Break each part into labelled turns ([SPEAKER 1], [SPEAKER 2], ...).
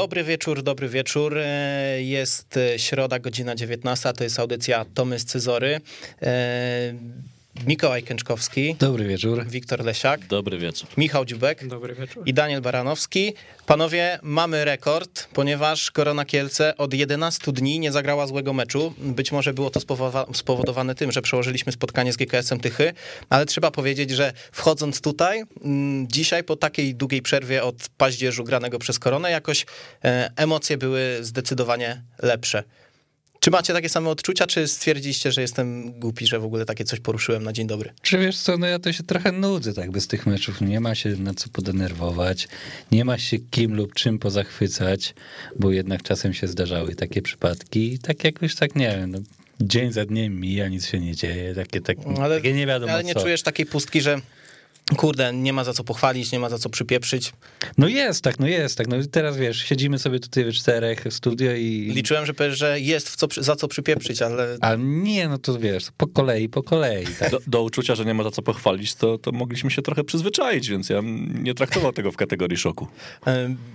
[SPEAKER 1] Dobry wieczór, dobry wieczór. E, jest e, środa, godzina 19, to jest audycja Tomy z Cyzory. Mikołaj Kęczkowski.
[SPEAKER 2] Dobry wieczór.
[SPEAKER 1] Wiktor Lesiak.
[SPEAKER 3] Dobry wieczór.
[SPEAKER 1] Michał Dziubek.
[SPEAKER 4] Dobry wieczór.
[SPEAKER 1] I Daniel Baranowski. Panowie, mamy rekord, ponieważ Korona Kielce od 11 dni nie zagrała złego meczu. Być może było to spowodowane tym, że przełożyliśmy spotkanie z GKS-em Tychy, ale trzeba powiedzieć, że wchodząc tutaj, mm, dzisiaj po takiej długiej przerwie od paździerzu granego przez Koronę, jakoś e, emocje były zdecydowanie lepsze. Czy macie takie same odczucia, czy stwierdziliście, że jestem głupi, że w ogóle takie coś poruszyłem na dzień dobry?
[SPEAKER 2] Czy wiesz co, no ja to się trochę nudzę tak bez tych meczów. Nie ma się na co podenerwować, nie ma się kim lub czym pozachwycać, bo jednak czasem się zdarzały takie przypadki i tak jakoś tak, nie wiem, no, dzień za dniem mija, nic się nie dzieje, takie, tak, ale, takie nie wiadomo
[SPEAKER 1] Ale nie
[SPEAKER 2] co.
[SPEAKER 1] czujesz takiej pustki, że kurde, nie ma za co pochwalić, nie ma za co przypieprzyć.
[SPEAKER 2] No jest tak, no jest tak. No teraz wiesz, siedzimy sobie tutaj we czterech w studio i...
[SPEAKER 1] Liczyłem, że powiesz, że jest w co, za co przypieprzyć, ale...
[SPEAKER 2] A nie, no to wiesz, po kolei, po kolei. Tak?
[SPEAKER 3] Do, do, uczucia, że nie ma za co pochwalić, to, to mogliśmy się trochę przyzwyczaić, więc ja nie traktował tego w kategorii szoku.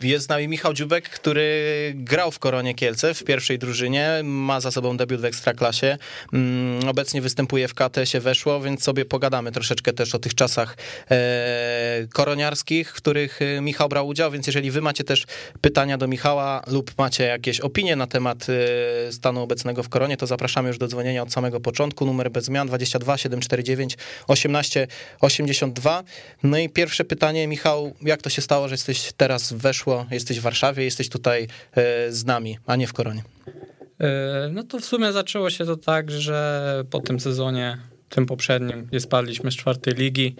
[SPEAKER 1] Jest z nami Michał Dziubek, który grał w Koronie Kielce w pierwszej drużynie, ma za sobą debiut w Ekstraklasie, mm, obecnie występuje w KTS-ie Weszło, więc sobie pogadamy troszeczkę też o tych czasach koroniarskich, w których e, Michał brał udział, więc jeżeli wy macie też pytania do Michała lub macie jakieś opinie na temat e, stanu obecnego w koronie, to zapraszamy już do dzwonienia od samego początku. Numer bez zmian 22 749 18 82. No i pierwsze pytanie, Michał, jak to się stało, że jesteś teraz weszło, jesteś w Warszawie, jesteś tutaj z nami, a nie w koronie?
[SPEAKER 4] No to w sumie zaczęło się to tak, że po tym sezonie, tym poprzednim, gdzie spadliśmy z czwartej ligi,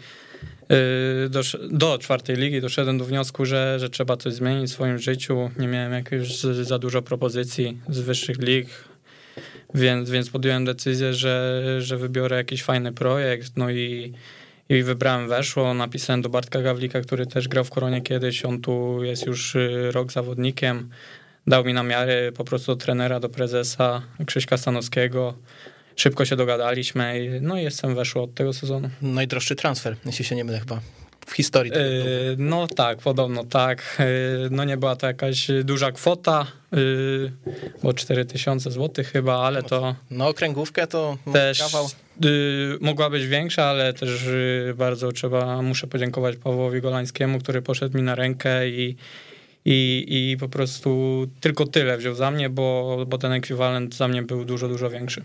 [SPEAKER 4] do, do czwartej ligi doszedłem do wniosku, że, że trzeba coś zmienić w swoim życiu. Nie miałem jakieś za dużo propozycji z wyższych lig, więc, więc podjąłem decyzję, że, że wybiorę jakiś fajny projekt. No i, i wybrałem Weszło, napisałem do Bartka Gawlika, który też grał w Koronie kiedyś. On tu jest już y, rok zawodnikiem. Dał mi na miarę po prostu do trenera, do prezesa Krzyśka Stanowskiego szybko się dogadaliśmy, i, no i jestem weszło od tego sezonu.
[SPEAKER 1] Najdroższy transfer, jeśli się nie mylę chyba. W historii.
[SPEAKER 4] Yy, no tak, podobno tak. Yy, no nie była to jakaś duża kwota, yy, bo 4000 zł chyba, ale to.
[SPEAKER 1] No, okręgówkę to
[SPEAKER 4] też kawał. Yy, mogła być większa, ale też yy, bardzo trzeba, muszę podziękować Pawłowi Golańskiemu, który poszedł mi na rękę i, i, i po prostu tylko tyle wziął za mnie, bo, bo ten ekwiwalent za mnie był dużo, dużo większy.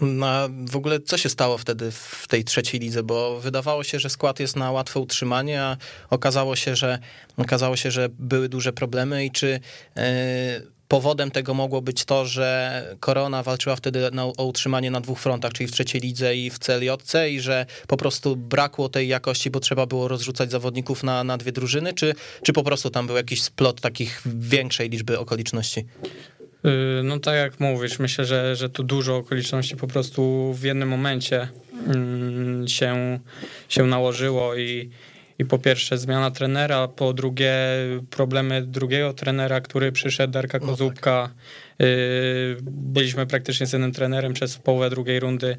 [SPEAKER 1] Na w ogóle co się stało wtedy w tej trzeciej lidze, bo wydawało się, że skład jest na łatwe utrzymanie, a okazało się, że okazało się, że były duże problemy i czy e, powodem tego mogło być to, że Korona walczyła wtedy na, o utrzymanie na dwóch frontach, czyli w trzeciej lidze i w CLJC i że po prostu brakło tej jakości, bo trzeba było rozrzucać zawodników na, na dwie drużyny, czy, czy po prostu tam był jakiś splot takich większej liczby okoliczności?
[SPEAKER 4] Y, no tak jak mówisz, myślę, że, że tu dużo okoliczności po prostu w jednym momencie mm, się, się nałożyło i, i po pierwsze zmiana trenera, po drugie problemy drugiego trenera, który przyszedł, Darka no Kozubka. Tak. Byliśmy praktycznie z jednym trenerem przez połowę drugiej rundy.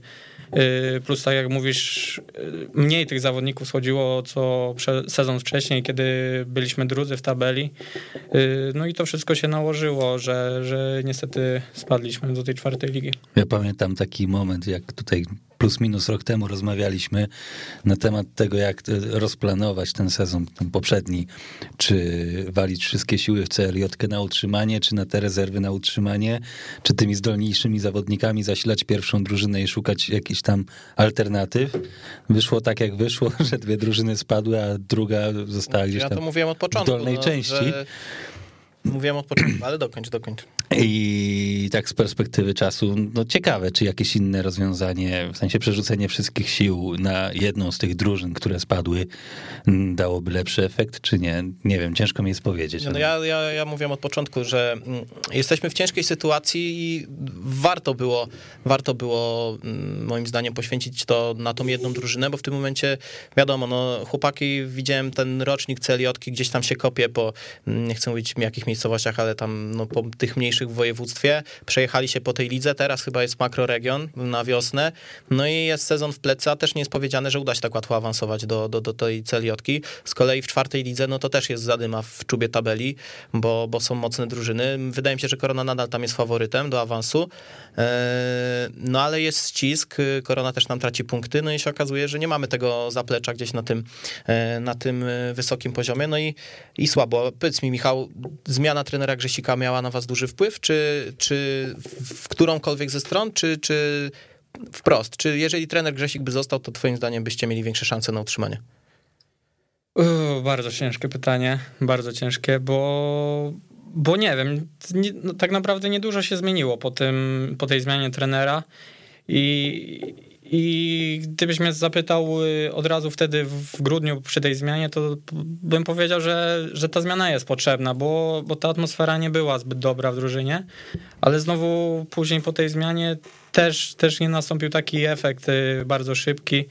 [SPEAKER 4] Y, plus tak jak mówisz, y, mniej tych zawodników schodziło co sezon wcześniej, kiedy byliśmy drudzy w tabeli. Y, no i to wszystko się nałożyło, że, że niestety spadliśmy do tej czwartej ligi.
[SPEAKER 2] Ja pamiętam taki moment, jak tutaj plus minus rok temu rozmawialiśmy na temat tego, jak rozplanować ten sezon, ten poprzedni, czy walić wszystkie siły w CLJ na utrzymanie, czy na te rezerwy na utrzymanie, czy tymi zdolniejszymi zawodnikami zasilać pierwszą drużynę i szukać jakichś tam alternatyw. Wyszło tak, jak wyszło, że dwie drużyny spadły, a druga została gdzieś tam ja to mówiłem od początku, w dolnej no, części. Że
[SPEAKER 1] Mówiłem od początku, ale dokończ, dokończ.
[SPEAKER 2] I tak z perspektywy czasu, no ciekawe, czy jakieś inne rozwiązanie, w sensie przerzucenie wszystkich sił na jedną z tych drużyn, które spadły, dałoby lepszy efekt, czy nie? Nie wiem, ciężko mi jest powiedzieć.
[SPEAKER 1] No ja, ja, ja mówiłem od początku, że jesteśmy w ciężkiej sytuacji i warto było, warto było moim zdaniem poświęcić to na tą jedną drużynę, bo w tym momencie, wiadomo, no chłopaki, widziałem ten rocznik celiotki, gdzieś tam się kopie po, nie chcę mówić jakich miejscowościach, ale tam no, po tych mniejszych w województwie. Przejechali się po tej lidze, teraz chyba jest makroregion na wiosnę. No i jest sezon w plecy, a też nie jest powiedziane, że uda się tak łatwo awansować do, do, do tej celiotki. Z kolei w czwartej lidze, no to też jest zadyma w czubie tabeli, bo, bo są mocne drużyny. Wydaje mi się, że Korona nadal tam jest faworytem do awansu. E, no ale jest ścisk, Korona też nam traci punkty, no i się okazuje, że nie mamy tego zaplecza gdzieś na tym, e, na tym wysokim poziomie, no i, i słabo. Powiedz mi, Michał, zmiana trenera Grzesika miała na was duży wpływ, czy, czy w którąkolwiek ze stron, czy, czy wprost? Czy jeżeli trener Grzesik by został, to twoim zdaniem byście mieli większe szanse na utrzymanie?
[SPEAKER 4] Bardzo ciężkie pytanie, bardzo ciężkie, bo, bo nie wiem, nie, no, tak naprawdę niedużo się zmieniło po, tym, po tej zmianie trenera i, i gdybyś mnie zapytał y, od razu wtedy w grudniu przy tej zmianie, to bym powiedział, że, że ta zmiana jest potrzebna, bo, bo ta atmosfera nie była zbyt dobra w drużynie, ale znowu później po tej zmianie też, też nie nastąpił taki efekt y, bardzo szybki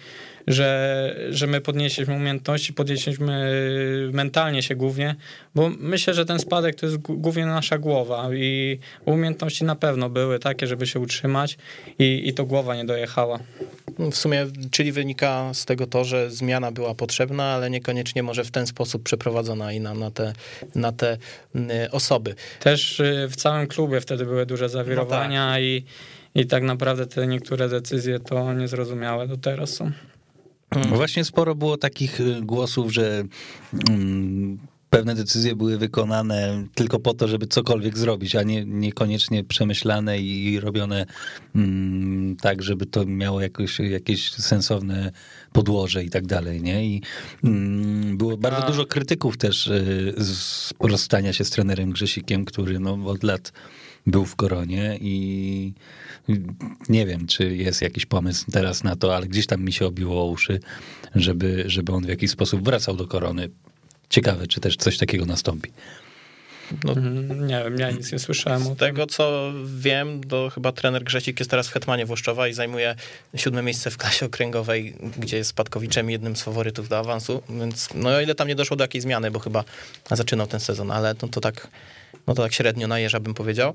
[SPEAKER 4] że, że my podnieśliśmy umiejętności, podnieśliśmy mentalnie się głównie, bo myślę, że ten spadek to jest głównie nasza głowa i umiejętności na pewno były takie, żeby się utrzymać i, i to głowa nie dojechała.
[SPEAKER 1] W sumie, czyli wynika z tego to, że zmiana była potrzebna, ale niekoniecznie może w ten sposób przeprowadzona i na, na, te, na te osoby.
[SPEAKER 4] Też y, w całym klubie wtedy były duże zawirowania no tak. i, i tak naprawdę te niektóre decyzje to niezrozumiałe do teraz są.
[SPEAKER 2] No właśnie sporo było takich y, głosów, że mm, pewne decyzje były wykonane tylko po to, żeby cokolwiek zrobić, a nie, niekoniecznie przemyślane i robione mm, tak, żeby to miało jakoś, jakieś sensowne podłoże i tak dalej, nie? I mm, było bardzo a... dużo krytyków też y, z rozstania się z trenerem Grzesikiem, który no, od lat był w koronie i nie wiem, czy jest jakiś pomysł teraz na to, ale gdzieś tam mi się obiło uszy, żeby, żeby on w jakiś sposób wracał do korony. Ciekawe, czy też coś takiego nastąpi.
[SPEAKER 4] No, nie wiem, ja nic nie słyszałem.
[SPEAKER 1] Z tego, co wiem, to chyba trener Grzesik jest teraz w Hetmanie Włoszczowa i zajmuje siódme miejsce w klasie okręgowej, gdzie jest spadkowiczem jednym z faworytów do awansu, więc no o ile tam nie doszło do jakiejś zmiany, bo chyba zaczynał ten sezon, ale no, to tak no to tak średnio najeża bym powiedział.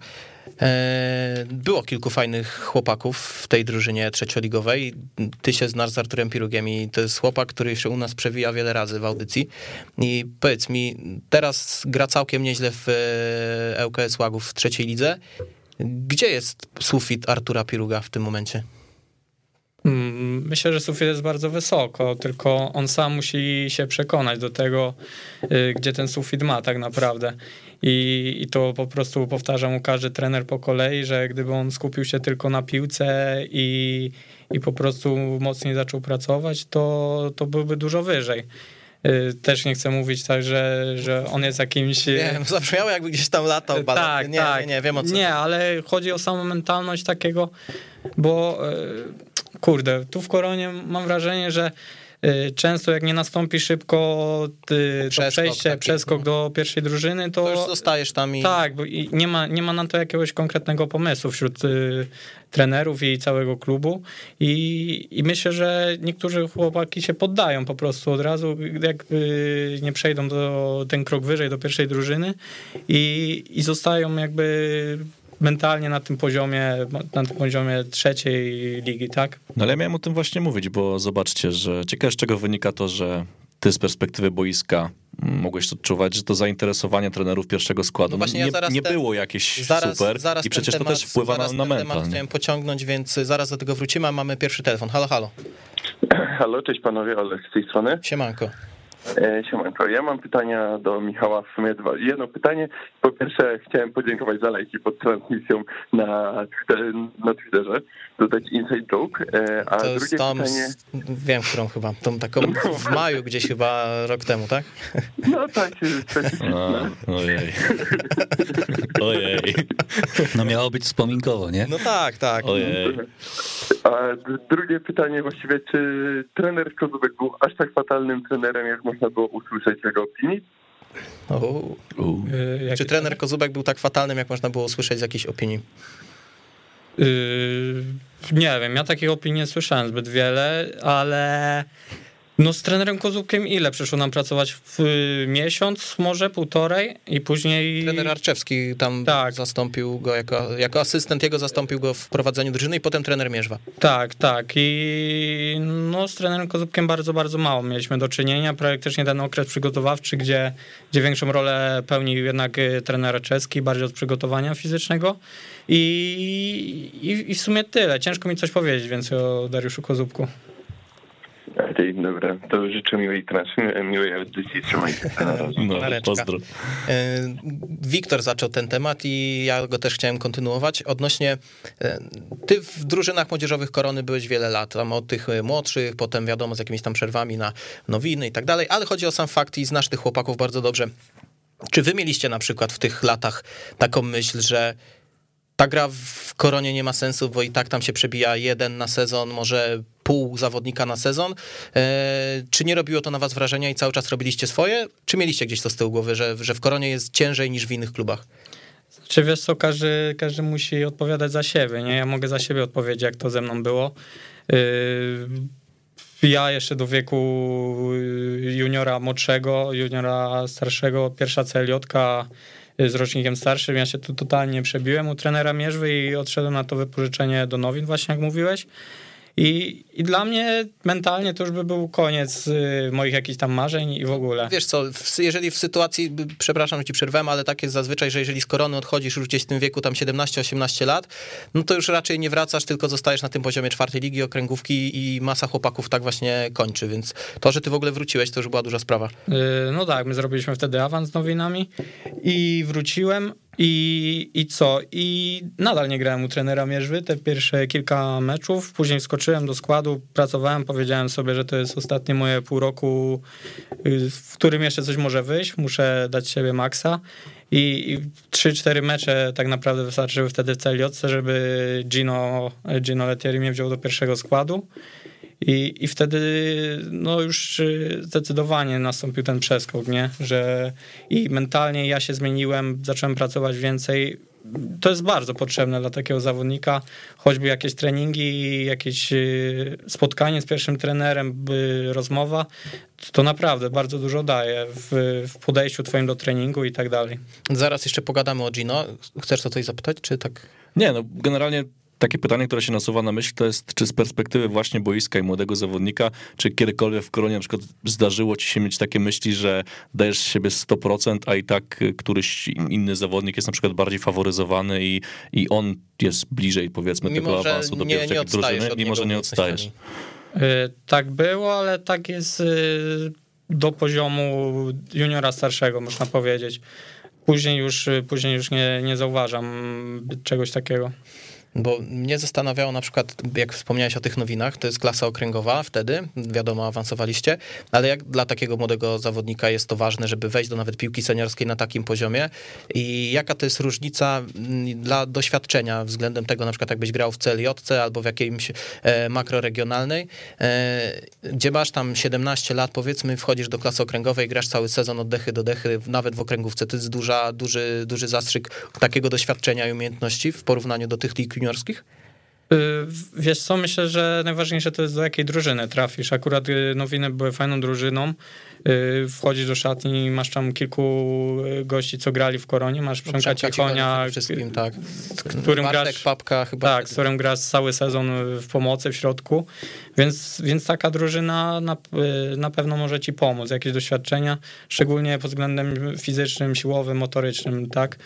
[SPEAKER 1] E, było kilku fajnych chłopaków w tej drużynie trzecioligowej. Ty się znasz z Arturem Pirugiem i to jest chłopak, który się u nas przewija wiele razy w audycji. I powiedz mi, teraz gra całkiem nieźle w ŁKS Łagów w trzeciej lidze. Gdzie jest sufit Artura Piruga w tym momencie?
[SPEAKER 4] Mm, myślę, że sufit jest bardzo wysoko, tylko on sam musi się przekonać do tego, y, gdzie ten sufit ma tak naprawdę. I, I to po prostu powtarzam mu każdy trener po kolei, że gdyby on skupił się tylko na piłce i, i po prostu mocniej zaczął pracować, to, to byłby dużo wyżej y, też nie chcę mówić tak, że, że on jest jakimś...
[SPEAKER 1] Nie, zabrzmiało jakby gdzieś tam latał.
[SPEAKER 4] Tak,
[SPEAKER 1] nie,
[SPEAKER 4] tak.
[SPEAKER 1] Nie, nie, wiem o co.
[SPEAKER 4] Nie, ale chodzi o samą mentalność takiego, bo y, kurde, tu w Koronie mam wrażenie, że Y, często jak nie nastąpi szybko y, to przejście, taki. przeskok do pierwszej drużyny, to,
[SPEAKER 1] to już zostajesz tam i...
[SPEAKER 4] Tak, bo i nie, ma, nie ma na to jakiegoś konkretnego pomysłu wśród y, trenerów i całego klubu I, i myślę, że niektórzy chłopaki się poddają po prostu od razu, jak y, nie przejdą do ten krok wyżej do pierwszej drużyny i, i zostają jakby mentalnie na tym poziomie, na tym poziomie trzeciej ligi, tak?
[SPEAKER 3] No ale ja miałem o tym właśnie mówić, bo zobaczcie, że ciekawe z czego wynika to, że ty z perspektywy boiska mogłeś odczuwać, że to zainteresowanie trenerów pierwszego składu no właśnie nie, ja nie ten, było jakieś
[SPEAKER 1] zaraz,
[SPEAKER 3] super
[SPEAKER 1] zaraz
[SPEAKER 3] i przecież temat, to też wpływa na, na mental. Temat
[SPEAKER 1] chciałem pociągnąć, więc zaraz do tego wrócimy, a mamy pierwszy telefon. Halo, halo.
[SPEAKER 5] Halo, cześć panowie, Olek z tej strony.
[SPEAKER 1] Siemanko.
[SPEAKER 5] E, siemanko, ja mam pytania do Michała, w sumie dwa. Jedno pytanie, po pierwsze chciałem podziękować za lajki pod transmisją na, na Twitterze, dodać inside joke, e, a to drugie tam, pytanie...
[SPEAKER 1] Wiem, którą chyba, tą taką w maju gdzieś chyba rok temu, tak?
[SPEAKER 5] No tak,
[SPEAKER 3] no, ojej. Ojej.
[SPEAKER 2] No miało być wspominkowo, nie?
[SPEAKER 1] No tak, tak.
[SPEAKER 3] Ojej.
[SPEAKER 5] A drugie pytanie właściwie, czy trener Kozubek był aż tak fatalnym trenerem, jak można było usłyszeć jego opinii?
[SPEAKER 1] Yy, Czy trener Kozubek był tak fatalnym, jak można było usłyszeć z jakiejś opinii?
[SPEAKER 4] Yy, nie wiem, ja takich opinii nie słyszałem zbyt wiele, ale No z trenerem Kozubkiem ile przyszło nam pracować? W miesiąc, może półtorej i później...
[SPEAKER 1] Trener Arczewski tam tak. zastąpił go jako, jako asystent, jego zastąpił go w prowadzeniu drużyny i potem trener Mierzwa.
[SPEAKER 4] Tak, tak i no z trenerem Kozubkiem bardzo, bardzo mało mieliśmy do czynienia. Praktycznie ten okres przygotowawczy, gdzie, gdzie większą rolę pełnił jednak y, trener Arczewski, bardziej od przygotowania fizycznego i, i, i w sumie tyle. Ciężko mi coś powiedzieć więcej o Dariuszu Kozubku.
[SPEAKER 5] Dobra, to życzę miłej trasy, miłej audycji, trzymajcie się na razie. No,
[SPEAKER 3] pozdro.
[SPEAKER 1] E, Wiktor zaczął ten temat i ja go też chciałem kontynuować. Odnośnie, e, ty w drużynach młodzieżowych Korony byłeś wiele lat, tam od tych młodszych, potem wiadomo z jakimiś tam przerwami na nowiny i tak dalej, ale chodzi o sam fakt i znasz tych chłopaków bardzo dobrze. Czy wy mieliście na przykład w tych latach taką myśl, że ta gra w koronie nie ma sensu, bo i tak tam się przebija jeden na sezon, może pół zawodnika na sezon. E, czy nie robiło to na was wrażenia i cały czas robiliście swoje? Czy mieliście gdzieś to z tyłu głowy, że, że w koronie jest ciężej niż w innych klubach?
[SPEAKER 4] Czy wiesz co, każdy, każdy musi odpowiadać za siebie, nie? Ja mogę za siebie odpowiedzieć, jak to ze mną było. Yy, ja jeszcze do wieku juniora młodszego, juniora starszego, pierwsza celiotka z rocznikiem starszym. Ja się tu totalnie przebiłem u trenera Mierzwy i odszedłem na to wypożyczenie do Nowin, właśnie jak mówiłeś. I, I dla mnie mentalnie to już by był koniec y, moich jakichś tam marzeń i w ogóle.
[SPEAKER 1] Wiesz co, jeżeli w sytuacji, przepraszam, że ci przerwałem, ale tak jest zazwyczaj, że jeżeli z korony odchodzisz już gdzieś w tym wieku tam 17-18 lat, no to już raczej nie wracasz, tylko zostajesz na tym poziomie czwartej ligi, okręgówki i masa chłopaków tak właśnie kończy, więc to, że ty w ogóle wróciłeś, to już była duża sprawa.
[SPEAKER 4] Yy, no tak, my zrobiliśmy wtedy awans z nowinami i wróciłem, i, I co? I nadal nie grałem u trenera Mierzwy te pierwsze kilka meczów. Później skoczyłem do składu, pracowałem, powiedziałem sobie, że to jest ostatnie moje pół roku, y, w którym jeszcze coś może wyjść. Muszę dać siebie maksa. I, trzy, cztery mecze tak naprawdę wystarczyły wtedy w CLJ, żeby Gino, Gino Letieri mnie wziął do pierwszego składu. I, I wtedy no już y, zdecydowanie nastąpił ten przeskok, nie? Że i mentalnie ja się zmieniłem, zacząłem pracować więcej. To jest bardzo potrzebne dla takiego zawodnika, choćby jakieś treningi, jakieś y, spotkanie z pierwszym trenerem, rozmowa, to naprawdę bardzo dużo daje w, w podejściu twoim do treningu i tak dalej.
[SPEAKER 1] Zaraz jeszcze pogadamy o Gino. Chcesz to coś zapytać, czy tak?
[SPEAKER 3] Nie, no generalnie takie pytanie, które się nasuwa na myśl, to jest, czy z perspektywy właśnie boiska i młodego zawodnika, czy kiedykolwiek w Koronie na przykład zdarzyło ci się mieć takie myśli, że dajesz siebie 100%, a i tak któryś inny zawodnik jest na przykład bardziej faworyzowany i, i on jest bliżej, powiedzmy, mimo, tego awansu do pierwszej drużyny, mimo że nie odstajesz.
[SPEAKER 4] Y, tak było, ale tak jest y, do poziomu juniora starszego, można powiedzieć. Później już, y, później już nie, nie zauważam czegoś takiego.
[SPEAKER 1] Bo mnie zastanawiało na przykład, jak wspomniałeś o tych nowinach, to jest klasa okręgowa wtedy, wiadomo, awansowaliście, ale jak dla takiego młodego zawodnika jest to ważne, żeby wejść do nawet piłki seniorskiej na takim poziomie? I jaka to jest różnica mm, dla doświadczenia względem tego, na przykład jakbyś grał w CLJ albo w jakiejś e, makroregionalnej, e, gdzie masz tam 17 lat, powiedzmy, wchodzisz do klasy okręgowej, grasz cały sezon od dechy do dechy, nawet w okręgówce, to jest duża, duży, duży zastrzyk takiego doświadczenia i umiejętności w porównaniu do tych lig juniorskich?
[SPEAKER 4] Y, wiesz co, myślę, że najważniejsze to jest do jakiej drużyny trafisz. Akurat y, Nowiny były fajną drużyną. Y, wchodzisz do szatni, masz tam kilku gości, co grali w Koronie, masz no, Przemka Cichonia,
[SPEAKER 1] wszystkim, tak.
[SPEAKER 4] z którym
[SPEAKER 1] Bartek,
[SPEAKER 4] grasz,
[SPEAKER 1] Papka chyba.
[SPEAKER 4] Tak, z którym grasz cały sezon w pomocy, w środku, więc, więc taka drużyna na, na pewno może ci pomóc, jakieś doświadczenia, szczególnie pod względem fizycznym, siłowym, motorycznym, tak,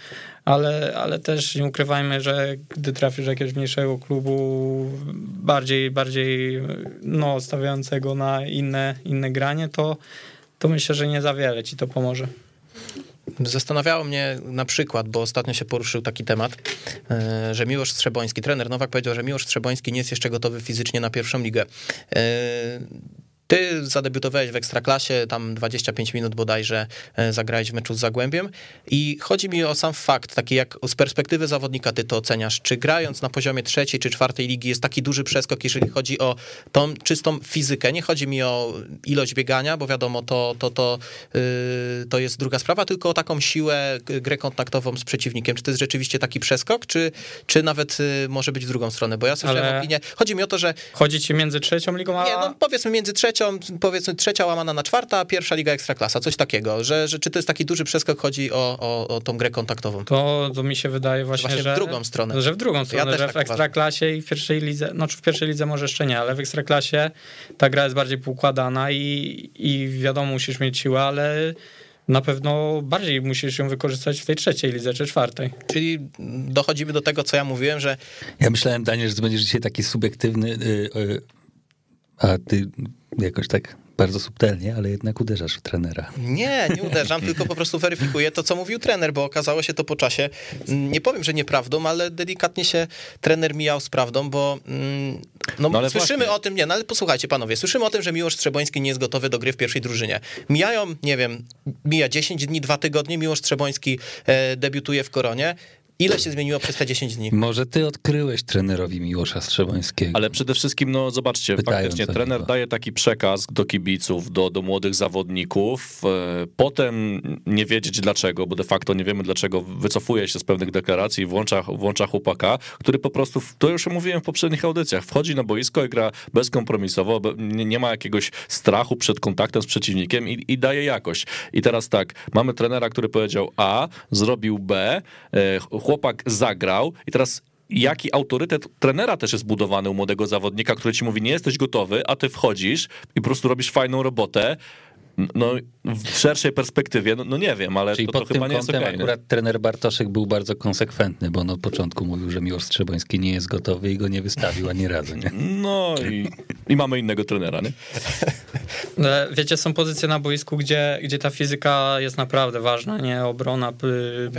[SPEAKER 4] ale, ale też nie ukrywajmy, że gdy trafisz do jakiegoś mniejszego klubu, bardziej, bardziej no, stawiającego na inne, inne granie, to, to myślę, że nie za wiele ci to pomoże.
[SPEAKER 1] Zastanawiało mnie na przykład, bo ostatnio się poruszył taki temat, e, że Miłosz Strzeboński, trener Nowak powiedział, że Miłosz Strzeboński nie jest jeszcze gotowy fizycznie na pierwszą ligę. Ty zadebiutowałeś w Ekstraklasie, tam 25 minut bodajże e, zagrałeś w meczu z Zagłębiem. I chodzi mi o sam fakt, taki jak z perspektywy zawodnika ty to oceniasz, czy grając na poziomie trzeciej czy czwartej ligi jest taki duży przeskok, jeżeli chodzi o tą czystą fizykę, nie chodzi mi o ilość biegania, bo wiadomo, to, to, to, yy, to jest druga sprawa, tylko o taką siłę, grę kontaktową z przeciwnikiem. Czy to jest rzeczywiście taki przeskok, czy, czy nawet yy, może być w drugą stronę, bo ja słyszałem Ale... opinię, chodzi mi o to, że...
[SPEAKER 4] Chodzi ci między trzecią ligą a...
[SPEAKER 1] Nie, no powiedzmy między trzecią trzecią, powiedzmy trzecia łamana na czwarta, a pierwsza liga ekstraklasa, coś takiego, że, że czy to jest taki duży przeskok, chodzi o, o, o tą grę kontaktową.
[SPEAKER 4] To, to mi się wydaje właśnie,
[SPEAKER 1] Właśnie w
[SPEAKER 4] że...
[SPEAKER 1] drugą stronę.
[SPEAKER 4] Że w drugą stronę,
[SPEAKER 1] też
[SPEAKER 4] że
[SPEAKER 1] tak
[SPEAKER 4] w ekstraklasie i w pierwszej lidze, no czy w pierwszej lidze może jeszcze nie, ale w ekstraklasie ta gra jest bardziej poukładana i, i wiadomo, musisz mieć siłę, ale na pewno bardziej musisz ją wykorzystać w tej trzeciej lidze czy czwartej.
[SPEAKER 1] Czyli dochodzimy do tego, co ja mówiłem, że
[SPEAKER 2] Ja myślałem, Daniel, że będziesz dzisiaj taki subiektywny, y, y, a ty jakoś tak bardzo subtelnie, ale jednak uderzasz w trenera.
[SPEAKER 1] Nie, nie uderzam, tylko po prostu weryfikuję to, co mówił trener, bo okazało się to po czasie, mm, nie powiem, że nieprawdą, ale delikatnie się trener mijał z prawdą, bo mm, no,
[SPEAKER 3] No
[SPEAKER 1] słyszymy
[SPEAKER 3] właśnie.
[SPEAKER 1] o tym, nie, no ale posłuchajcie panowie, słyszymy o tym, że Miłosz Trzeboński nie jest gotowy do gry w pierwszej drużynie. Mijają, nie wiem, mija 10 dni, 2 tygodnie, Miłosz Trzeboński e, debiutuje w Koronie. Ile się zmieniło przez te 10 dni?
[SPEAKER 2] Może ty odkryłeś trenerowi Miłosza Strzebańskiego.
[SPEAKER 3] Ale przede wszystkim, no zobaczcie,
[SPEAKER 2] Pytając
[SPEAKER 3] faktycznie trener
[SPEAKER 2] niego.
[SPEAKER 3] daje taki przekaz do kibiców, do, do młodych zawodników, e, potem nie wiedzieć dlaczego, bo de facto nie wiemy dlaczego, wycofuje się z pewnych deklaracji, włącza, włącza chłopaka, który po prostu, to już mówiłem w poprzednich audycjach, wchodzi na boisko i gra bezkompromisowo, be- nie, nie ma jakiegoś strachu przed kontaktem z przeciwnikiem i, i daje jakość. I teraz tak, mamy trenera, który powiedział A, zrobił B, e, chłopak zagrał i teraz jaki autorytet trenera też jest budowany u młodego zawodnika, który ci mówi, nie jesteś gotowy, a ty wchodzisz i po prostu robisz fajną robotę. No, w szerszej perspektywie, no, no nie wiem, ale
[SPEAKER 2] Czyli
[SPEAKER 3] to, to
[SPEAKER 2] pod tym
[SPEAKER 3] chyba nie jest
[SPEAKER 2] kątem
[SPEAKER 3] nie?
[SPEAKER 2] akurat trener Bartoszek był bardzo konsekwentny, bo on od początku mówił, że Miłosz Strzebański nie jest gotowy i go nie wystawił ani razu. Nie?
[SPEAKER 3] No i, i mamy innego trenera, nie?
[SPEAKER 4] Ale Wiecie, są pozycje na boisku, gdzie, gdzie ta fizyka jest naprawdę ważna, nie? Obrona,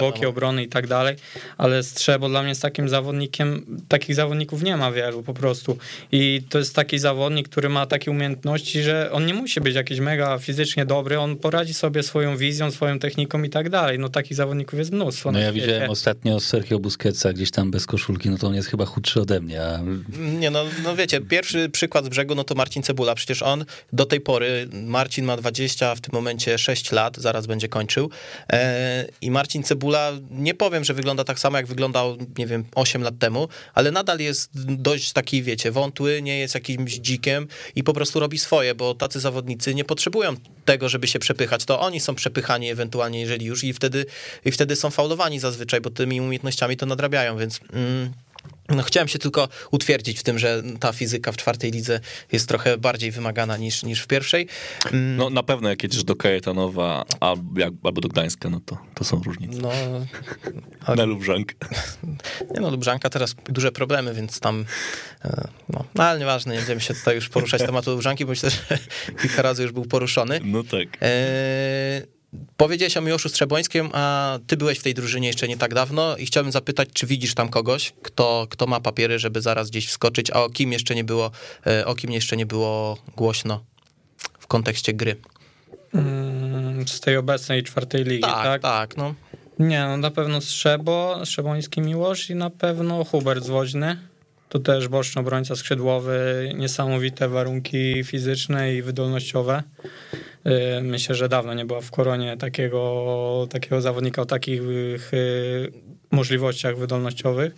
[SPEAKER 4] boki obrony i tak dalej, ale Strzebo dla mnie jest takim zawodnikiem, takich zawodników nie ma wielu po prostu i to jest taki zawodnik, który ma takie umiejętności, że on nie musi być jakiś mega fizycznie dobry, on poradzi sobie swoją wizją, swoją techniką i tak dalej, no takich zawodników jest mnóstwo
[SPEAKER 2] No ja
[SPEAKER 4] świecie.
[SPEAKER 2] widziałem ostatnio Sergio Busquetsa gdzieś tam bez koszulki, no to on jest chyba chudszy ode mnie, a
[SPEAKER 1] Nie no, no wiecie, pierwszy przykład z brzegu, no to Marcin Cebula. Przecież on do tej pory, Marcin ma 20, a w tym momencie 6 lat, zaraz będzie kończył. E, I Marcin Cebula, nie powiem, że wygląda tak samo, jak wyglądał, nie wiem, 8 lat temu, ale nadal jest dość taki, wiecie, wątły, nie jest jakimś dzikiem i po prostu robi swoje, bo tacy zawodnicy nie potrzebują tego, żeby się przepychać. To oni są przepychani ewentualnie, jeżeli już, i wtedy, i wtedy są faulowani zazwyczaj, bo tymi umiejętnościami to nadrabiają, więc... Mm, no, chciałem się tylko utwierdzić w tym, że ta fizyka w czwartej lidze jest trochę bardziej wymagana niż, niż w pierwszej. Mm,
[SPEAKER 3] No na pewno jak jedziesz do Kajetanowa albo, jak- albo do Gdańska, no to, to są różnice.
[SPEAKER 1] No,
[SPEAKER 3] Na Lubrzankę.
[SPEAKER 1] nie no, Lubrzanka teraz duże problemy, więc tam, e, no, no ale nieważne, nie będziemy się tutaj już poruszać tematu Lubrzanki, bo myślę, że kilka razy już był poruszony.
[SPEAKER 3] No tak.
[SPEAKER 1] E, Powiedziałeś o Miłoszu Strzebońskim, a ty byłeś w tej drużynie jeszcze nie tak dawno i chciałbym zapytać, czy widzisz tam kogoś, kto, kto ma papiery, żeby zaraz gdzieś wskoczyć, a o kim jeszcze nie było, e, o kim jeszcze nie było głośno w kontekście gry.
[SPEAKER 4] Mm, Z tej obecnej czwartej ligi,
[SPEAKER 1] Tak,
[SPEAKER 4] tak?
[SPEAKER 1] tak, no.
[SPEAKER 4] Nie, no na pewno Strzebo, Strzeboński Miłosz i na pewno Hubert Zwoźny. To też boczny obrońca skrzydłowy, niesamowite warunki fizyczne i wydolnościowe. Yy, Myślę, że dawno nie było w koronie takiego, takiego zawodnika o takich yy, możliwościach wydolnościowych.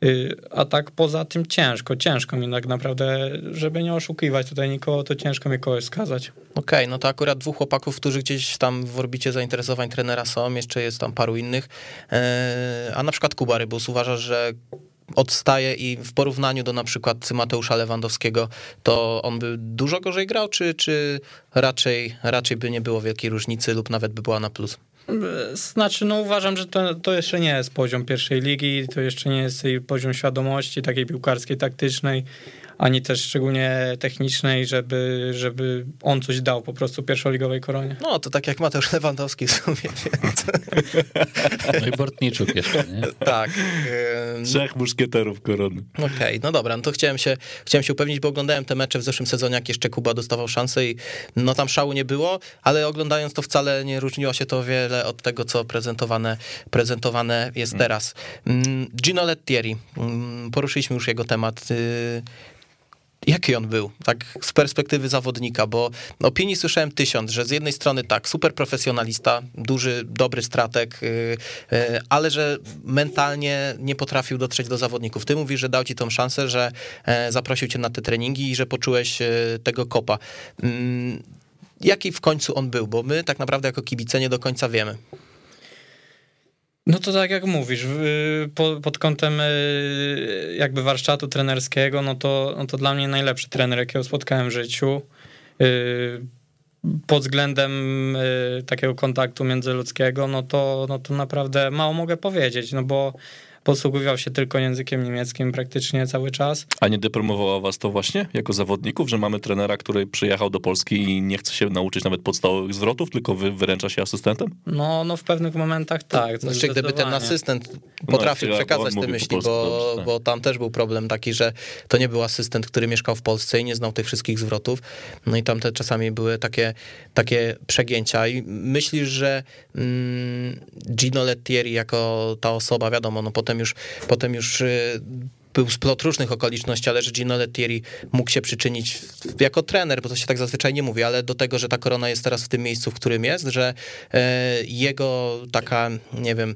[SPEAKER 4] Yy, A tak poza tym ciężko, ciężko mi tak naprawdę, żeby nie oszukiwać tutaj nikogo, to ciężko mi kogoś skazać.
[SPEAKER 1] Okej, no to akurat dwóch chłopaków, którzy gdzieś tam w orbicie zainteresowań trenera są, jeszcze jest tam paru innych. E, A na przykład Kuba Rybus uważa, że odstaje i w porównaniu do na przykład Mateusza Lewandowskiego, to on by dużo gorzej grał, czy, czy raczej, raczej by nie było wielkiej różnicy lub nawet by była na plus?
[SPEAKER 4] Znaczy, no uważam, że to, to jeszcze nie jest poziom pierwszej ligi, to jeszcze nie jest poziom świadomości takiej piłkarskiej, taktycznej, ani też szczególnie technicznej, żeby, żeby on coś dał po prostu pierwszoligowej koronie.
[SPEAKER 1] No to tak jak Mateusz Lewandowski w sumie, więc
[SPEAKER 2] no i Bortniczuk jeszcze, nie?
[SPEAKER 1] tak.
[SPEAKER 3] Trzech muszkieterów korony.
[SPEAKER 1] Okej, no dobra, no to chciałem się, chciałem się upewnić, bo oglądałem te mecze w zeszłym sezonie, jak jeszcze Kuba dostawał szansę i no tam szału nie było, ale oglądając to wcale nie różniło się to wiele od tego, co prezentowane, prezentowane jest teraz. Mm, Gino Lettieri, mm, poruszyliśmy już jego temat. Y, Jaki on był, tak z perspektywy zawodnika, bo opinii słyszałem tysiąc, że z jednej strony tak, super profesjonalista, duży, dobry stratek, yy, yy, ale że mentalnie nie potrafił dotrzeć do zawodników. Ty mówisz, że dał ci tą szansę, że yy, zaprosił cię na te treningi i że poczułeś yy, tego kopa. Mm, jaki w końcu on był, bo my tak naprawdę jako kibice nie do końca wiemy.
[SPEAKER 4] No to tak jak mówisz, pod kątem y, jakby warsztatu trenerskiego, no to, no to dla mnie najlepszy trener, jakiego spotkałem w życiu. Y, pod względem y, takiego kontaktu międzyludzkiego, no to, no to naprawdę mało mogę powiedzieć, no bo posługiwał się tylko językiem niemieckim praktycznie cały czas.
[SPEAKER 3] A nie depromowało was to właśnie jako zawodników, że mamy trenera, który przyjechał do Polski i nie chce się nauczyć nawet podstawowych zwrotów, tylko wy, wyręcza się asystentem?
[SPEAKER 4] No, no w pewnych momentach tak.
[SPEAKER 1] Znaczy, gdyby ten asystent potrafił no, przekazać te myśli, bo, dobrze, tak. bo tam też był problem taki, że to nie był asystent, który mieszkał w Polsce i nie znał tych wszystkich zwrotów. No i tam te czasami były takie, takie przegięcia. I myślisz, że mm, Gino Lettieri jako ta osoba, wiadomo, no potem potem już, potem już y, był splot różnych okoliczności, ale że Gino Lettieri mógł się przyczynić jako trener, bo to się tak zazwyczaj nie mówi, ale do tego, że ta korona jest teraz w tym miejscu, w którym jest, że e, jego taka, nie wiem,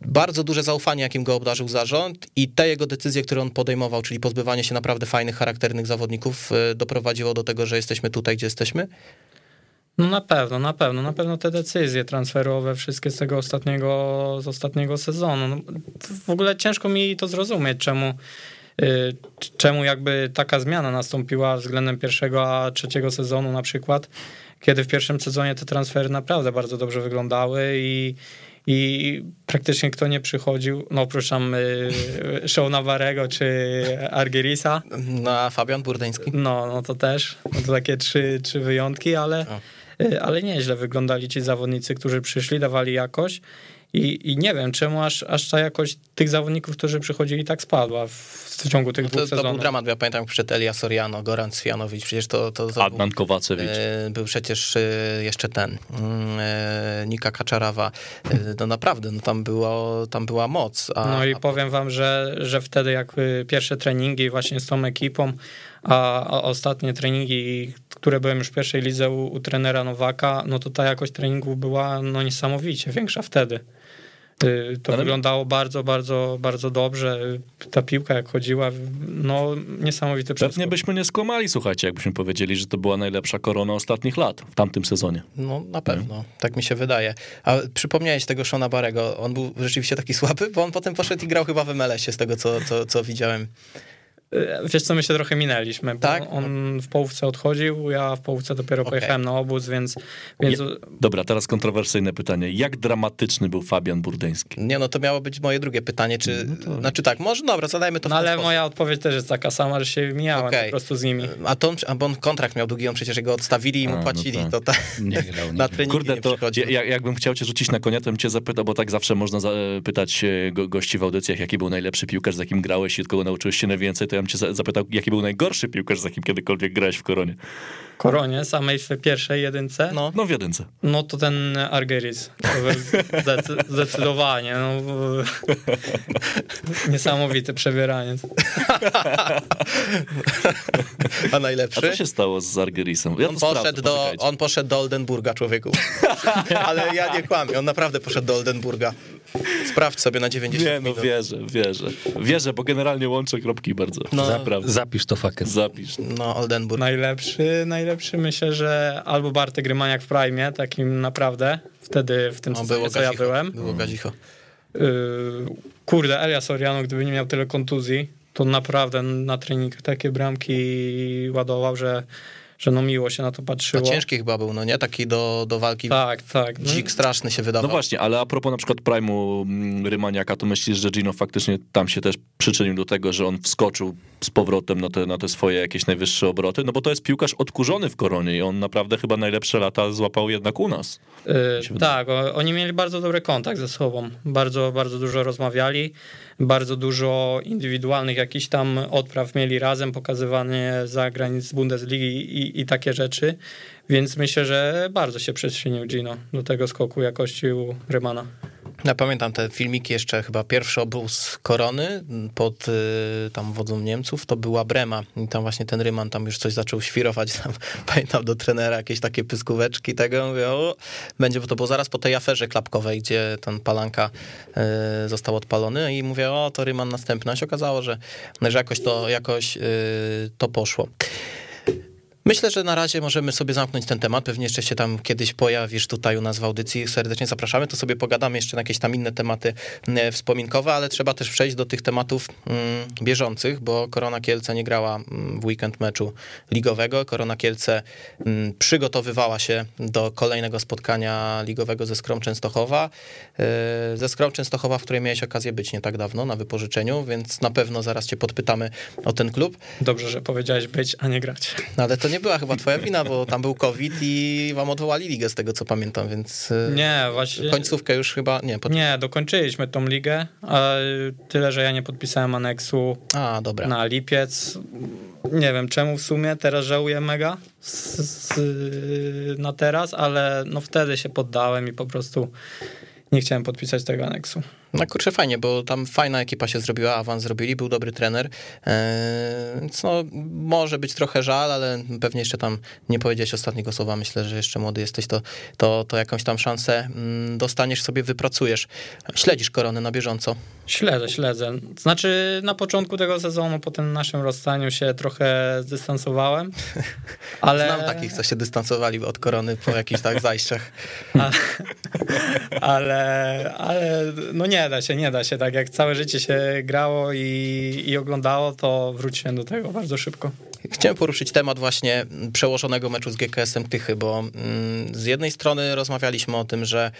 [SPEAKER 1] bardzo duże zaufanie, jakim go obdarzył zarząd i te jego decyzje, które on podejmował, czyli pozbywanie się naprawdę fajnych, charakternych zawodników, e, doprowadziło do tego, że jesteśmy tutaj, gdzie jesteśmy?
[SPEAKER 4] No na pewno, na pewno, na pewno te decyzje transferowe, wszystkie z tego ostatniego, z ostatniego sezonu. No, w ogóle ciężko mi to zrozumieć, czemu, y, czemu jakby taka zmiana nastąpiła względem pierwszego a trzeciego sezonu na przykład, kiedy w pierwszym sezonie te transfery naprawdę bardzo dobrze wyglądały i i praktycznie kto nie przychodził, no oprócz tam y, Show Navarego czy Argerisa.
[SPEAKER 1] No a Fabian Burdeński?
[SPEAKER 4] No, no to też. No to takie trzy, trzy wyjątki, ale... O ale nieźle wyglądali ci zawodnicy, którzy przyszli, dawali jakość. I, I nie wiem, czemu aż, aż ta jakość tych zawodników, którzy przychodzili, tak spadła w, w ciągu tych no
[SPEAKER 1] to,
[SPEAKER 4] dwóch sezonów.
[SPEAKER 1] To był dramat, ja pamiętam, przed Elia Soriano, Goran Cwijanowicz, przecież to... to, to
[SPEAKER 3] Adnan był, Kowacewicz.
[SPEAKER 1] E, był przecież e, jeszcze ten, mm, e, Nika Kaczarawa. No naprawdę, no tam, było, tam była moc.
[SPEAKER 4] A, no i a... powiem wam, że, że wtedy jak pierwsze treningi właśnie z tą ekipą, a, a ostatnie treningi, które byłem już w pierwszej lidze u, u trenera Nowaka, no to ta jakość treningu była no niesamowicie większa wtedy. Y, to Ale... wyglądało bardzo, bardzo, bardzo dobrze. Ta piłka jak chodziła, no niesamowity przeskok.
[SPEAKER 3] Pewnie byśmy nie skłamali, słuchajcie, jakbyśmy powiedzieli, że to była najlepsza korona ostatnich lat w tamtym sezonie.
[SPEAKER 1] No na pewno, hmm. tak mi się wydaje. A przypomniałeś tego Shona Barego, on był rzeczywiście taki słaby, bo on potem poszedł i grał chyba w MLS-ie z tego, co, co, co widziałem.
[SPEAKER 4] E, wiesz co, my się trochę minęliśmy, tak? on w połówce odchodził, ja w połówce dopiero okay. pojechałem na obóz, więc... więc...
[SPEAKER 3] dobra, teraz kontrowersyjne pytanie. Jak dramatyczny był Fabian Burdeński?
[SPEAKER 1] Nie, no to miało być moje drugie pytanie, czy... No to... Znaczy tak, może, dobra, zadajmy to
[SPEAKER 4] no, ale sposób. moja odpowiedź też jest taka sama, że się mijałem okay. po prostu z nimi.
[SPEAKER 1] A, to, a bo on kontrakt miał długi, on przecież go odstawili i mu a, no płacili, no to, to nie grał, nie na treningi Kurde, nie to
[SPEAKER 3] ja, jakbym chciał cię rzucić na konia, to bym cię zapytał, bo tak zawsze można pytać e, go, gości w audycjach, jaki był najlepszy piłkarz, z jakim grałeś i od kogo nauczyłeś się najwięcej, to ja bym cię zapytał, jaki był najgorszy piłkarz, z jakim kiedykolwiek grałeś w Koronie?
[SPEAKER 4] Koronie, samej w pierwszej jedynce?
[SPEAKER 3] No, no w jedynce.
[SPEAKER 4] No to ten Argeris. Zdecydowanie. No, niesamowite przebieranie.
[SPEAKER 1] A najlepszy?
[SPEAKER 3] A co się stało z Argerisem?
[SPEAKER 1] Ja on, poszedł do, on poszedł do Oldenburga, człowieku. Ale ja nie kłamię, on naprawdę poszedł do Oldenburga. Sprawdź sobie na 90
[SPEAKER 3] Nie, no wierzę, wierzę. Wierzę, bo generalnie łączę kropki bardzo. No,
[SPEAKER 2] Zapisz to fakę.
[SPEAKER 3] Zapisz.
[SPEAKER 1] No, Oldenburg.
[SPEAKER 4] Najlepszy, najlepszy myślę, że albo Bartek Grymaniak w Prime, takim naprawdę, wtedy w tym no, sezonie, co ja byłem.
[SPEAKER 1] Było Gazicho.
[SPEAKER 4] Yy, kurde, Elias Soriano, gdyby nie miał tyle kontuzji, to naprawdę na trening takie bramki ładował, że że no miło się na to patrzyło.
[SPEAKER 1] A ciężki chyba był, no nie? Taki do, do walki.
[SPEAKER 4] Tak, tak.
[SPEAKER 1] Dzik straszny się wydawał.
[SPEAKER 3] No właśnie, ale a propos na przykład Prime'u mm, Rymaniaka, to myślisz, że Gino faktycznie tam się też przyczynił do tego, że on wskoczył z powrotem na te, na te swoje jakieś najwyższe obroty? No bo to jest piłkarz odkurzony w Koronie i on naprawdę chyba najlepsze lata złapał jednak u nas.
[SPEAKER 4] Yy, tak, oni mieli bardzo dobry kontakt ze sobą. Bardzo, bardzo dużo rozmawiali bardzo dużo indywidualnych jakichś tam odpraw mieli razem, pokazywanie zagranic Bundesligi i, i takie rzeczy, więc myślę, że bardzo się przyczynił Gino do tego skoku jakości u Rymana.
[SPEAKER 1] Ja pamiętam te filmiki jeszcze, chyba pierwszy obóz Korony pod y, tam wodzą Niemców, to była Brema i tam właśnie ten Ryman tam już coś zaczął świrować, tam pamiętam do trenera jakieś takie pyskóweczki tego, mówię, o, będzie, bo to było zaraz po tej aferze klapkowej, gdzie ten Palanka y, został odpalony i mówię, o, to Ryman następny, a się okazało, że, że jakoś to, jakoś y, to poszło. Myślę, że na razie możemy sobie zamknąć ten temat. Pewnie jeszcze się tam kiedyś pojawisz tutaj u nas w audycji. Serdecznie zapraszamy. To sobie pogadamy jeszcze na jakieś tam inne tematy e, wspominkowe, ale trzeba też przejść do tych tematów mm, bieżących, bo Korona Kielce nie grała mm, w weekend meczu ligowego. Korona Kielce mm, przygotowywała się do kolejnego spotkania ligowego ze Skrom Częstochowa. E, ze Skrom Częstochowa, w której miałeś okazję być nie tak dawno na wypożyczeniu, więc na pewno zaraz cię podpytamy o ten klub.
[SPEAKER 4] Dobrze, że powiedziałeś być, a nie grać.
[SPEAKER 1] No, ale to nie była chyba twoja wina, bo tam był COVID i wam odwołali ligę z tego, co pamiętam, więc... e,
[SPEAKER 4] Nie, właśnie...
[SPEAKER 1] Końcówkę już chyba... Nie, pod...
[SPEAKER 4] Nie, dokończyliśmy tą ligę, tyle, że ja nie podpisałem aneksu
[SPEAKER 1] A, dobra.
[SPEAKER 4] na lipiec. Nie wiem czemu w sumie, teraz żałuję mega z, z, na teraz, ale no wtedy się poddałem i po prostu nie chciałem podpisać tego aneksu.
[SPEAKER 1] No kurczę, fajnie, bo tam fajna ekipa się zrobiła, awans zrobili, był dobry trener, eee, więc no może być trochę żal, ale pewnie jeszcze tam nie powiedziałeś ostatniego słowa, myślę, że jeszcze młody jesteś, to, to, to jakąś tam szansę mm, dostaniesz, sobie wypracujesz. Śledzisz koronę na bieżąco.
[SPEAKER 4] Śledzę, śledzę. Znaczy na początku tego sezonu, po tym naszym rozstaniu się trochę zdystansowałem, ale...
[SPEAKER 1] Znam takich, co się dystansowali od korony po jakichś tak zajściach.
[SPEAKER 4] ale, ale, ale no nie da się, nie da się. Tak jak całe życie się grało i, i oglądało, to wróciłem do tego bardzo szybko.
[SPEAKER 1] Chciałem poruszyć temat właśnie przełożonego meczu z GKS-em Tychy, bo mm, z jednej strony rozmawialiśmy o tym, że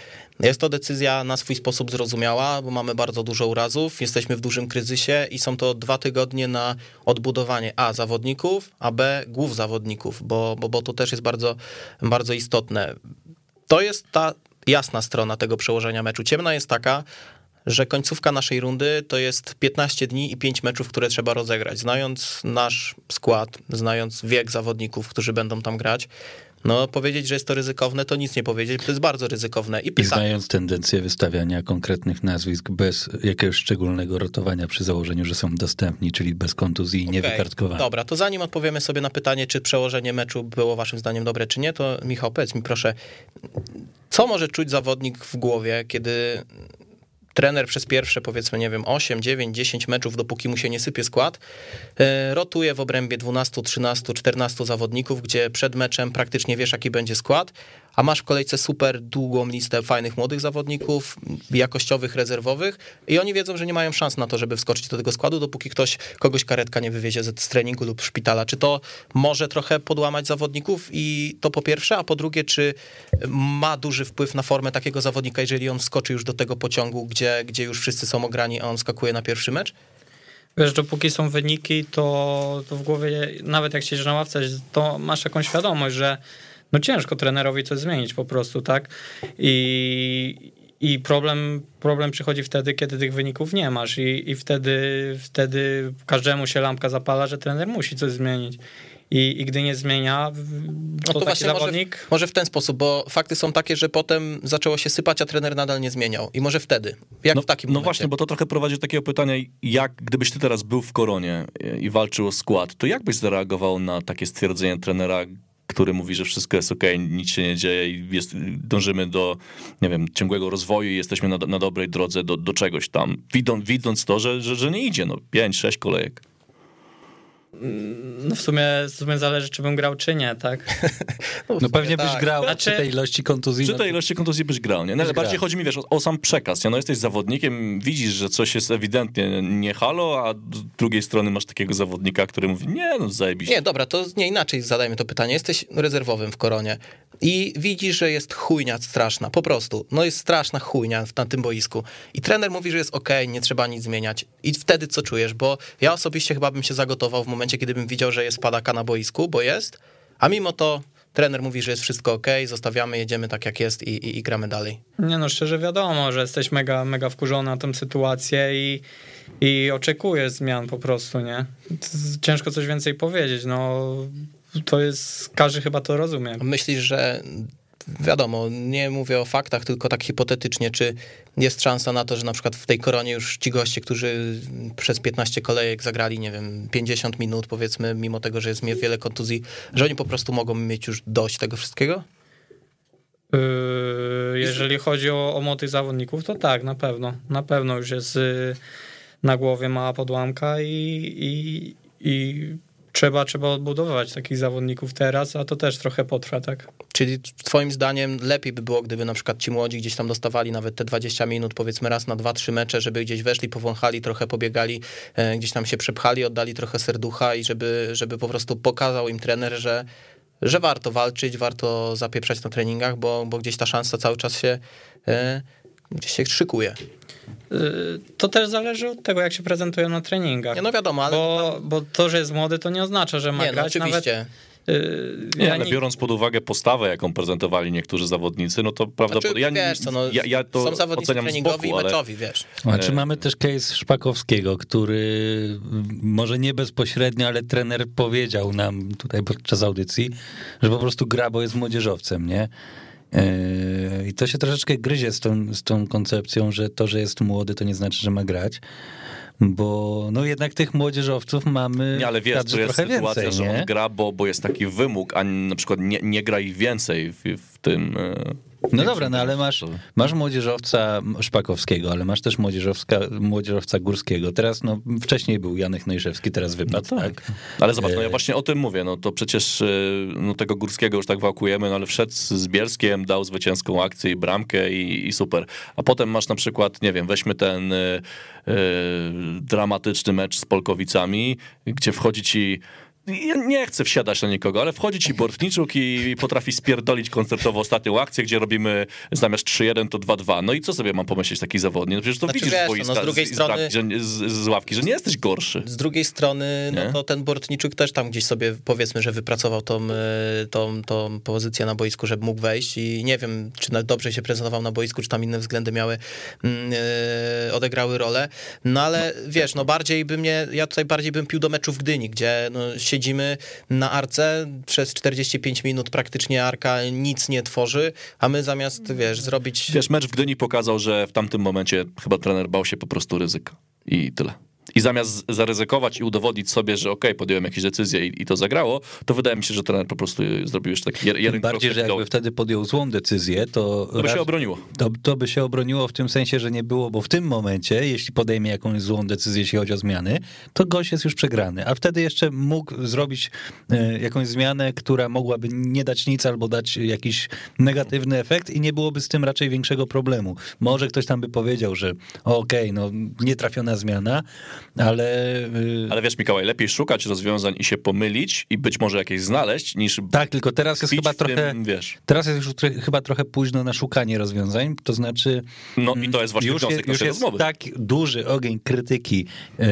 [SPEAKER 1] jest to decyzja na swój sposób zrozumiała, bo mamy bardzo dużo urazów, jesteśmy w dużym kryzysie i są to dwa tygodnie na odbudowanie A zawodników, a B głów zawodników, bo, bo, bo to też jest bardzo, bardzo istotne. To jest ta jasna strona tego przełożenia meczu. Ciemna jest taka, że końcówka naszej rundy to jest 15 dni i 5 meczów, które trzeba rozegrać. Znając nasz skład, znając wiek zawodników, którzy będą tam grać, no powiedzieć, że jest to ryzykowne, to nic nie powiedzieć, bo to jest bardzo ryzykowne. I,
[SPEAKER 2] I znając tendencję wystawiania konkretnych nazwisk bez jakiegoś szczególnego rotowania przy założeniu, że są dostępni, czyli bez kontuzji i niewykartkowani.
[SPEAKER 1] Dobra, to zanim odpowiemy sobie na pytanie, czy przełożenie meczu było waszym zdaniem dobre, czy nie, to Michał, powiedz mi proszę, co może czuć zawodnik w głowie, kiedy trener przez pierwsze, powiedzmy, nie wiem, 8, 9, 10 meczów, dopóki mu się nie sypie skład, e, rotuje w obrębie 12, 13, 14 zawodników, gdzie przed meczem praktycznie wiesz, jaki będzie skład, a masz w kolejce super długą listę fajnych młodych zawodników, jakościowych, rezerwowych i oni wiedzą, że nie mają szans na to, żeby wskoczyć do tego składu, dopóki ktoś, kogoś karetka nie wywiezie z treningu lub szpitala. Czy to może trochę podłamać zawodników i to po pierwsze, a po drugie, czy ma duży wpływ na formę takiego zawodnika, jeżeli on wskoczy już do tego pociągu, gdzie, gdzie już wszyscy są ograni, a on skakuje na pierwszy mecz?
[SPEAKER 4] Wiesz, dopóki są wyniki, to, to w głowie, nawet jak siedzisz na ławce, to masz jakąś świadomość, że no ciężko trenerowi coś zmienić po prostu, tak? I, i problem, problem przychodzi wtedy, kiedy tych wyników nie masz i, i wtedy, wtedy każdemu się lampka zapala, że trener musi coś zmienić. I, i gdy nie zmienia, to, taki
[SPEAKER 1] właśnie
[SPEAKER 4] zawodnik...
[SPEAKER 1] Może, może w ten sposób, bo fakty są takie, że potem zaczęło się sypać, a trener nadal nie zmieniał. I może wtedy. Jak
[SPEAKER 3] no,
[SPEAKER 1] w takim
[SPEAKER 3] No
[SPEAKER 1] momencie?
[SPEAKER 3] właśnie, bo to trochę prowadzi do takiego pytania, jak gdybyś ty teraz był w koronie i walczył o skład, to jak byś zareagował na takie stwierdzenie trenera, który mówi, że wszystko jest ok, nic się nie dzieje i jest, dążymy do, nie wiem, ciągłego rozwoju i jesteśmy na, na dobrej drodze do, do czegoś tam, widząc, widząc to, że, że, że nie idzie, no pięć, sześć kolejek.
[SPEAKER 4] No w sumie, w sumie zależy, czy bym grał, czy nie, tak?
[SPEAKER 2] No pewnie byś
[SPEAKER 1] tak.
[SPEAKER 2] grał
[SPEAKER 4] Znaczy-
[SPEAKER 2] przy tej ilości kontuzji.
[SPEAKER 3] Przy
[SPEAKER 2] no
[SPEAKER 3] tej ilości kontuzji byś grał, nie? No, ale
[SPEAKER 2] Byś
[SPEAKER 3] bardziej
[SPEAKER 2] grał.
[SPEAKER 3] chodzi mi, wiesz, o, o sam przekaz, nie? No jesteś zawodnikiem, widzisz, że coś jest ewidentnie nie halo, a z drugiej strony masz takiego zawodnika, który mówi, nie, no zajebiście.
[SPEAKER 1] Nie, dobra, to nie inaczej zadajmy to pytanie. Jesteś rezerwowym w koronie i widzisz, że jest chujnia straszna, po prostu. No jest straszna chujnia na tym boisku. I trener mówi, że jest okej, nie trzeba nic zmieniać. I wtedy co czujesz? Bo ja osobiście chyba bym się zagotował w momencie, kiedy bym widział, że jest padaka na boisku, bo jest, a mimo to trener mówi, że jest wszystko okej, zostawiamy, jedziemy tak jak jest i, i, i gramy dalej.
[SPEAKER 4] Nie no, szczerze wiadomo, że jesteś mega, mega wkurzony na tę sytuację i, i oczekujesz zmian po prostu, nie? Ciężko coś więcej powiedzieć, no to jest, każdy chyba to rozumie.
[SPEAKER 1] Myślisz, że wiadomo, nie mówię o faktach, tylko tak hipotetycznie, czy jest szansa na to, że na przykład w tej koronie już ci goście, którzy przez 15 kolejek zagrali, nie wiem, 50 minut powiedzmy, mimo tego, że jest wiele kontuzji, że oni po prostu mogą mieć już dość tego wszystkiego?
[SPEAKER 4] Yy, jeżeli chodzi o, o młodych zawodników, to tak, na pewno. Na pewno już jest y, na głowie mała podłamka i, i, i trzeba, trzeba odbudowywać takich zawodników teraz, a to też trochę potrwa, tak?
[SPEAKER 1] Czyli twoim zdaniem lepiej by było, gdyby na przykład ci młodzi gdzieś tam dostawali nawet te 20 minut, powiedzmy raz na dwa, trzy mecze, żeby gdzieś weszli, powąchali, trochę pobiegali, e, gdzieś tam się przepchali, oddali trochę serducha i żeby, żeby po prostu pokazał im trener, że że warto walczyć, warto zapieprzać na treningach, bo, bo gdzieś ta szansa cały czas się e, gdzieś się szykuje.
[SPEAKER 4] Y, to też zależy od tego, jak się prezentują na treningach.
[SPEAKER 1] Nie, no wiadomo, ale...
[SPEAKER 4] Bo, bo to, że jest młody, to nie oznacza, że ma
[SPEAKER 1] nie, no
[SPEAKER 4] grać
[SPEAKER 1] oczywiście.
[SPEAKER 4] nawet... y,
[SPEAKER 3] Nie,
[SPEAKER 4] ja
[SPEAKER 3] ale
[SPEAKER 4] nie-
[SPEAKER 3] biorąc pod uwagę postawę, jaką prezentowali niektórzy zawodnicy, no to prawdopodobnie.
[SPEAKER 1] Znaczy,
[SPEAKER 3] ja,
[SPEAKER 1] wiesz co, no,
[SPEAKER 3] ja, ja to
[SPEAKER 1] są zawodnicy
[SPEAKER 3] oceniam z
[SPEAKER 1] treningowi
[SPEAKER 3] boku,
[SPEAKER 1] i
[SPEAKER 3] ale
[SPEAKER 1] meczowi, wiesz.
[SPEAKER 2] Znaczy mamy też case Szpakowskiego, który może nie bezpośrednio, ale trener powiedział nam tutaj podczas audycji, że po prostu gra, bo jest młodzieżowcem, nie? E, I to się troszeczkę gryzie z tą, z tą koncepcją, że to, że jest młody, to nie znaczy, że ma grać. Bo no jednak tych młodzieżowców mamy
[SPEAKER 3] Nie, ale wiesz, tu jest sytuacja,
[SPEAKER 2] więcej,
[SPEAKER 3] że on gra, bo, bo jest taki wymóg, a na przykład nie, nie gra ich więcej w, w tym.
[SPEAKER 2] No dobra, no ale masz, masz młodzieżowca Szpakowskiego, ale masz też młodzieżowska, młodzieżowca Górskiego. Teraz, no wcześniej był Janek Nojszewski, teraz wypadł,
[SPEAKER 3] No
[SPEAKER 2] tak?
[SPEAKER 3] tak. Ale zobacz, no ja
[SPEAKER 2] E,
[SPEAKER 3] właśnie o tym mówię, no to przecież e, no tego Górskiego już tak wałkujemy, no ale wszedł z Bielskiem, dał zwycięską akcję i bramkę i, i super. A potem masz na przykład, nie wiem, weźmy ten e, e, dramatyczny mecz z Polkowicami, gdzie wchodzi ci ja nie chcę wsiadać na nikogo, ale wchodzi ci Bortniczuk i potrafi spierdolić koncertowo ostatnią akcję, gdzie robimy zamiast 3-1 to 2-2. No i co sobie mam pomyśleć taki zawodnik? No przecież to
[SPEAKER 1] Znaczy,
[SPEAKER 3] widzisz
[SPEAKER 1] wiesz,
[SPEAKER 3] z,
[SPEAKER 1] no, z drugiej
[SPEAKER 3] z,
[SPEAKER 1] strony-
[SPEAKER 3] z, bramki, że, z, z ławki, że nie jesteś gorszy.
[SPEAKER 1] Z drugiej strony, no
[SPEAKER 3] Nie?
[SPEAKER 1] to ten Bortniczuk też tam gdzieś sobie powiedzmy, że wypracował tą, e, tą, tą pozycję na boisku, żeby mógł wejść i nie wiem, czy dobrze się prezentował na boisku, czy tam inne względy miały, e, odegrały rolę. No ale wiesz, no bardziej by mnie, ja tutaj bardziej bym pił do meczu w Gdyni, gdzie no, siedzimy na arce, przez 45 minut praktycznie arka nic nie tworzy, a my zamiast, wiesz, zrobić...
[SPEAKER 3] Wiesz, mecz w Gdyni pokazał, że w tamtym momencie chyba trener bał się po prostu ryzyka. I tyle. I zamiast zaryzykować i udowodnić sobie, że okej, podjąłem jakieś decyzje i, i to zagrało, to wydaje mi się, że trener po prostu zrobił jeszcze taki jeden
[SPEAKER 2] Tym bardziej, że jakby wtedy podjął złą decyzję, to,
[SPEAKER 3] To by się
[SPEAKER 2] raz-
[SPEAKER 3] obroniło.
[SPEAKER 2] to, to by się obroniło w tym sensie, że nie było, bo w tym momencie, jeśli podejmie jakąś złą decyzję, jeśli chodzi o zmiany, to gość jest już przegrany, a wtedy jeszcze mógł zrobić e, jakąś zmianę, która mogłaby nie dać nic albo dać jakiś negatywny efekt i nie byłoby z tym raczej większego problemu. Może ktoś tam by powiedział, że okej, no nietrafiona zmiana, ale... y,
[SPEAKER 3] Ale wiesz, Mikołaj, lepiej szukać rozwiązań i się pomylić i być może jakieś znaleźć, niż
[SPEAKER 2] Tak, tylko teraz jest chyba
[SPEAKER 3] w tym,
[SPEAKER 2] trochę...
[SPEAKER 3] wiesz.
[SPEAKER 2] Teraz jest już tro- chyba trochę późno na szukanie rozwiązań, to znaczy
[SPEAKER 3] No i to jest właśnie
[SPEAKER 2] już,
[SPEAKER 3] wniosek
[SPEAKER 2] już jest
[SPEAKER 3] rozmowy.
[SPEAKER 2] tak duży ogień krytyki e,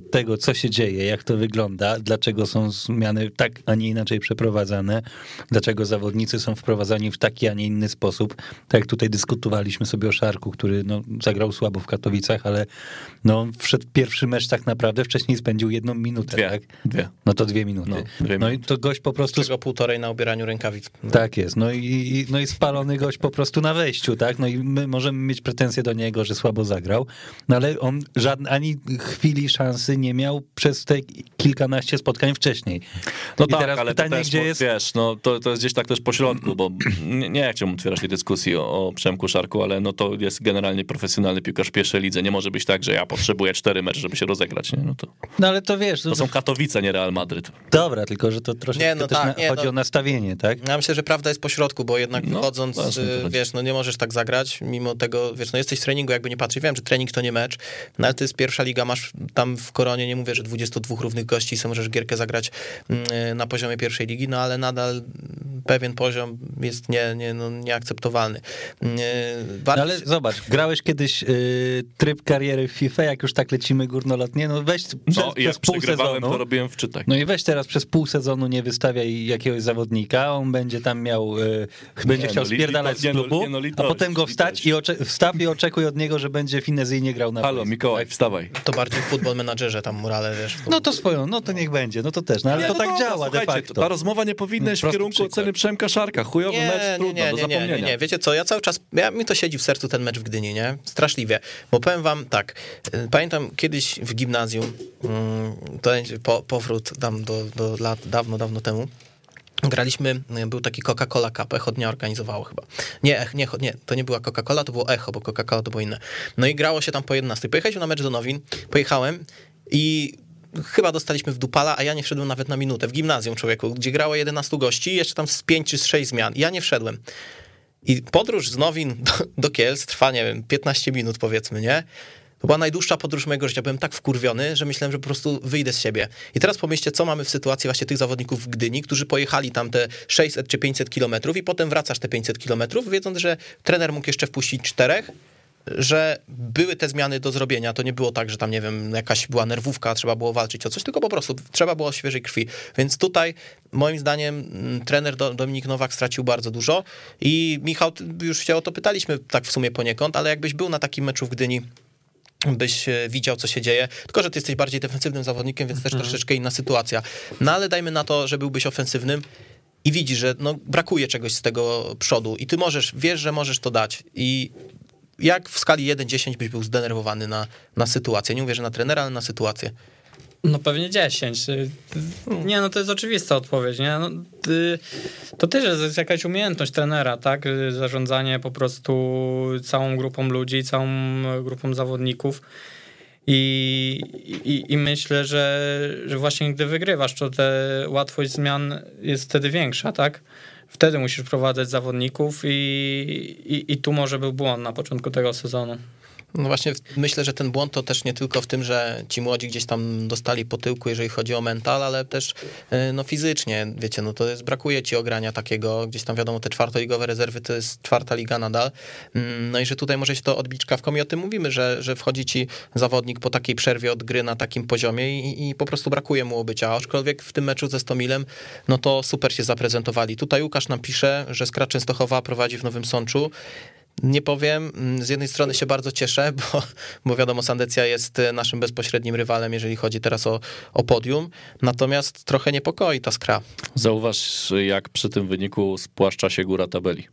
[SPEAKER 2] tego, co się dzieje, jak to wygląda, dlaczego są zmiany tak, a nie inaczej przeprowadzane, dlaczego zawodnicy są wprowadzani w taki, a nie inny sposób. Tak jak tutaj dyskutowaliśmy sobie o Szarku, który no, zagrał słabo w Katowicach, ale no, wszedł pierwszy mecz tak naprawdę, wcześniej spędził jedną minutę,
[SPEAKER 3] Dwie.
[SPEAKER 2] tak?
[SPEAKER 3] Dwie.
[SPEAKER 2] No to dwie minuty.
[SPEAKER 3] No, dwie
[SPEAKER 2] no i to gość po prostu
[SPEAKER 1] Czego półtorej na ubieraniu rękawic.
[SPEAKER 2] tak jest. No i, no i spalony gość po prostu na wejściu, tak? No i my możemy mieć pretensje do niego, że słabo zagrał, no ale on żadnej ani chwili szansy nie miał przez te kilkanaście spotkań wcześniej.
[SPEAKER 3] No
[SPEAKER 2] I
[SPEAKER 3] tak,
[SPEAKER 2] teraz
[SPEAKER 3] ale
[SPEAKER 2] pytanie,
[SPEAKER 3] to też,
[SPEAKER 2] gdzie jest...
[SPEAKER 3] wiesz, no to, to jest gdzieś tak też po środku, bo nie, nie chciałbym otwierać tej dyskusji o, o Przemku Szarku, ale no to jest generalnie profesjonalny piłkarz w pierwszej lidze. Nie może być tak, że ja potrzebuję cztery mecze, żeby się rozegrać, nie? No to,
[SPEAKER 2] No ale to wiesz,
[SPEAKER 3] to
[SPEAKER 2] to
[SPEAKER 3] są Katowice, nie Real Madryt.
[SPEAKER 2] dobra, tylko że to troszeczkę
[SPEAKER 1] Nie, no
[SPEAKER 2] też
[SPEAKER 1] tak, nie,
[SPEAKER 2] chodzi
[SPEAKER 1] no.
[SPEAKER 2] o nastawienie, tak?
[SPEAKER 1] Ja myślę, że prawda jest po środku, bo jednak
[SPEAKER 3] No,
[SPEAKER 1] wychodząc,
[SPEAKER 3] właśnie
[SPEAKER 1] y, wiesz, no nie możesz tak zagrać, mimo tego, wiesz, no jesteś w treningu, jakby nie patrzeć. Wiem, że trening to nie mecz, no ale to jest pierwsza liga, masz tam w Koronie, nie mówię, że 22 równych gości, sobie możesz gierkę zagrać y, na poziomie pierwszej ligi, no ale nadal pewien poziom jest nie, nie, no, nieakceptowalny. Y,
[SPEAKER 2] No, ale zobacz, grałeś kiedyś y, tryb kariery w FIFA, jak już tak lecimy górnolotnie, no weź przez,
[SPEAKER 3] No
[SPEAKER 2] przez pół sezonu.
[SPEAKER 3] to robiłem wczytek.
[SPEAKER 2] No i weź teraz przez pół sezonu nie wystawiaj jakiegoś zawodnika, on będzie tam miał, e, będzie
[SPEAKER 3] Nie,
[SPEAKER 2] chciał
[SPEAKER 3] no,
[SPEAKER 2] spierdalać z
[SPEAKER 3] no,
[SPEAKER 2] klubu,
[SPEAKER 3] nie, no,
[SPEAKER 2] a potem go wstać
[SPEAKER 3] litość.
[SPEAKER 2] i ocze- wstaw i oczekuj od niego, że będzie finezyjnie grał na
[SPEAKER 3] Halo,
[SPEAKER 2] boisku.
[SPEAKER 3] Mikołaj, wstawaj.
[SPEAKER 1] to bardziej w futbol menadżerze tam morale, wiesz.
[SPEAKER 2] No to swoją, no to niech będzie, no to też, no ale
[SPEAKER 3] Nie,
[SPEAKER 2] to
[SPEAKER 3] no
[SPEAKER 2] tak
[SPEAKER 3] dobra,
[SPEAKER 2] działa de facto.
[SPEAKER 3] Ta rozmowa nie powinna iść w kierunku
[SPEAKER 2] przykład.
[SPEAKER 3] oceny Przemka Szarka. Chujowy
[SPEAKER 1] Nie,
[SPEAKER 3] mecz,
[SPEAKER 1] nie,
[SPEAKER 3] trudno,
[SPEAKER 1] nie,
[SPEAKER 3] do
[SPEAKER 1] nie, nie,
[SPEAKER 3] zapomnienia.
[SPEAKER 1] nie, nie, wiecie co, ja cały czas, ja, mi to siedzi w sercu ten mecz w Gdyni, nie? Straszliwie, bo powiem wam tak, y, pamiętam kiedyś w gimnazjum, mm, to po, powrót tam do, do lat dawno, dawno temu, Graliśmy, y, był taki Coca-Cola Cup, Echo Dnia organizowało chyba. Nie, nie, nie, to nie była Coca-Cola, to było Echo, bo Coca-Cola to było inne. No i grało się tam po 11. Pojechaliśmy na mecz do Nowin, pojechałem i chyba dostaliśmy w dupala, a ja nie wszedłem nawet na minutę. W gimnazjum człowieku, gdzie grało 11 gości, jeszcze tam z 5 czy z 6 zmian. Ja nie wszedłem. I podróż z Nowin do, do Kielc trwa, nie wiem, 15 minut powiedzmy, nie? To była najdłuższa podróż mojego życia. Byłem tak wkurwiony, że myślałem, że po prostu wyjdę z siebie. I teraz pomyślcie, co mamy w sytuacji właśnie tych zawodników w Gdyni, którzy pojechali tam te 600 czy 500 kilometrów i potem wracasz te 500 kilometrów, wiedząc, że trener mógł jeszcze wpuścić czterech, że były te zmiany do zrobienia. To nie było tak, że tam, nie wiem, jakaś była nerwówka, trzeba było walczyć o coś, tylko po prostu trzeba było świeżej krwi. Więc tutaj, moim zdaniem, mm, trener Do- Dominik Nowak stracił bardzo dużo i Michał, już się o to pytaliśmy tak w sumie poniekąd, ale jakbyś był na takim meczu w Gdyni, byś e, widział, co się dzieje. Tylko, że ty jesteś bardziej defensywnym zawodnikiem, więc też troszeczkę inna sytuacja. No ale dajmy na to, że byłbyś ofensywnym i widzisz, że no, brakuje czegoś z tego przodu i ty możesz, wiesz, że możesz to dać i jak w skali 1-10 byś był zdenerwowany na, na sytuację? Nie mówię, że na trenera, ale na sytuację.
[SPEAKER 4] No pewnie 10. Y, Nie, no to jest oczywista odpowiedź, nie? No, y, to też jest jakaś umiejętność trenera, tak? Y, Zarządzanie po prostu całą grupą ludzi, całą grupą zawodników. I, i, I myślę, że, że właśnie gdy wygrywasz, to ta łatwość zmian jest wtedy większa, tak? Wtedy musisz prowadzać zawodników i, i, i tu może był błąd na początku tego sezonu.
[SPEAKER 1] No właśnie, myślę, że ten błąd to też nie tylko w tym, że ci młodzi gdzieś tam dostali po tyłku, jeżeli chodzi o mental, ale też e, no fizycznie, wiecie, no to jest, brakuje ci ogrania takiego, gdzieś tam wiadomo, te czwartoligowe rezerwy to jest czwarta liga nadal, Mm, no i że tutaj może się to odbić kawką i o tym mówimy, że, że wchodzi ci zawodnik po takiej przerwie od gry na takim poziomie i, i po prostu brakuje mu obycia, aczkolwiek w tym meczu ze Stomilem, no to super się zaprezentowali. Tutaj Łukasz nam pisze, że Skra Częstochowa prowadzi w Nowym Sączu, nie powiem, mm, z jednej strony się bardzo cieszę, bo, bo wiadomo, Sandecja jest e, naszym bezpośrednim rywalem, jeżeli chodzi teraz o, o podium, natomiast trochę niepokoi ta skra.
[SPEAKER 3] Zauważ, jak przy tym wyniku spłaszcza się góra tabeli.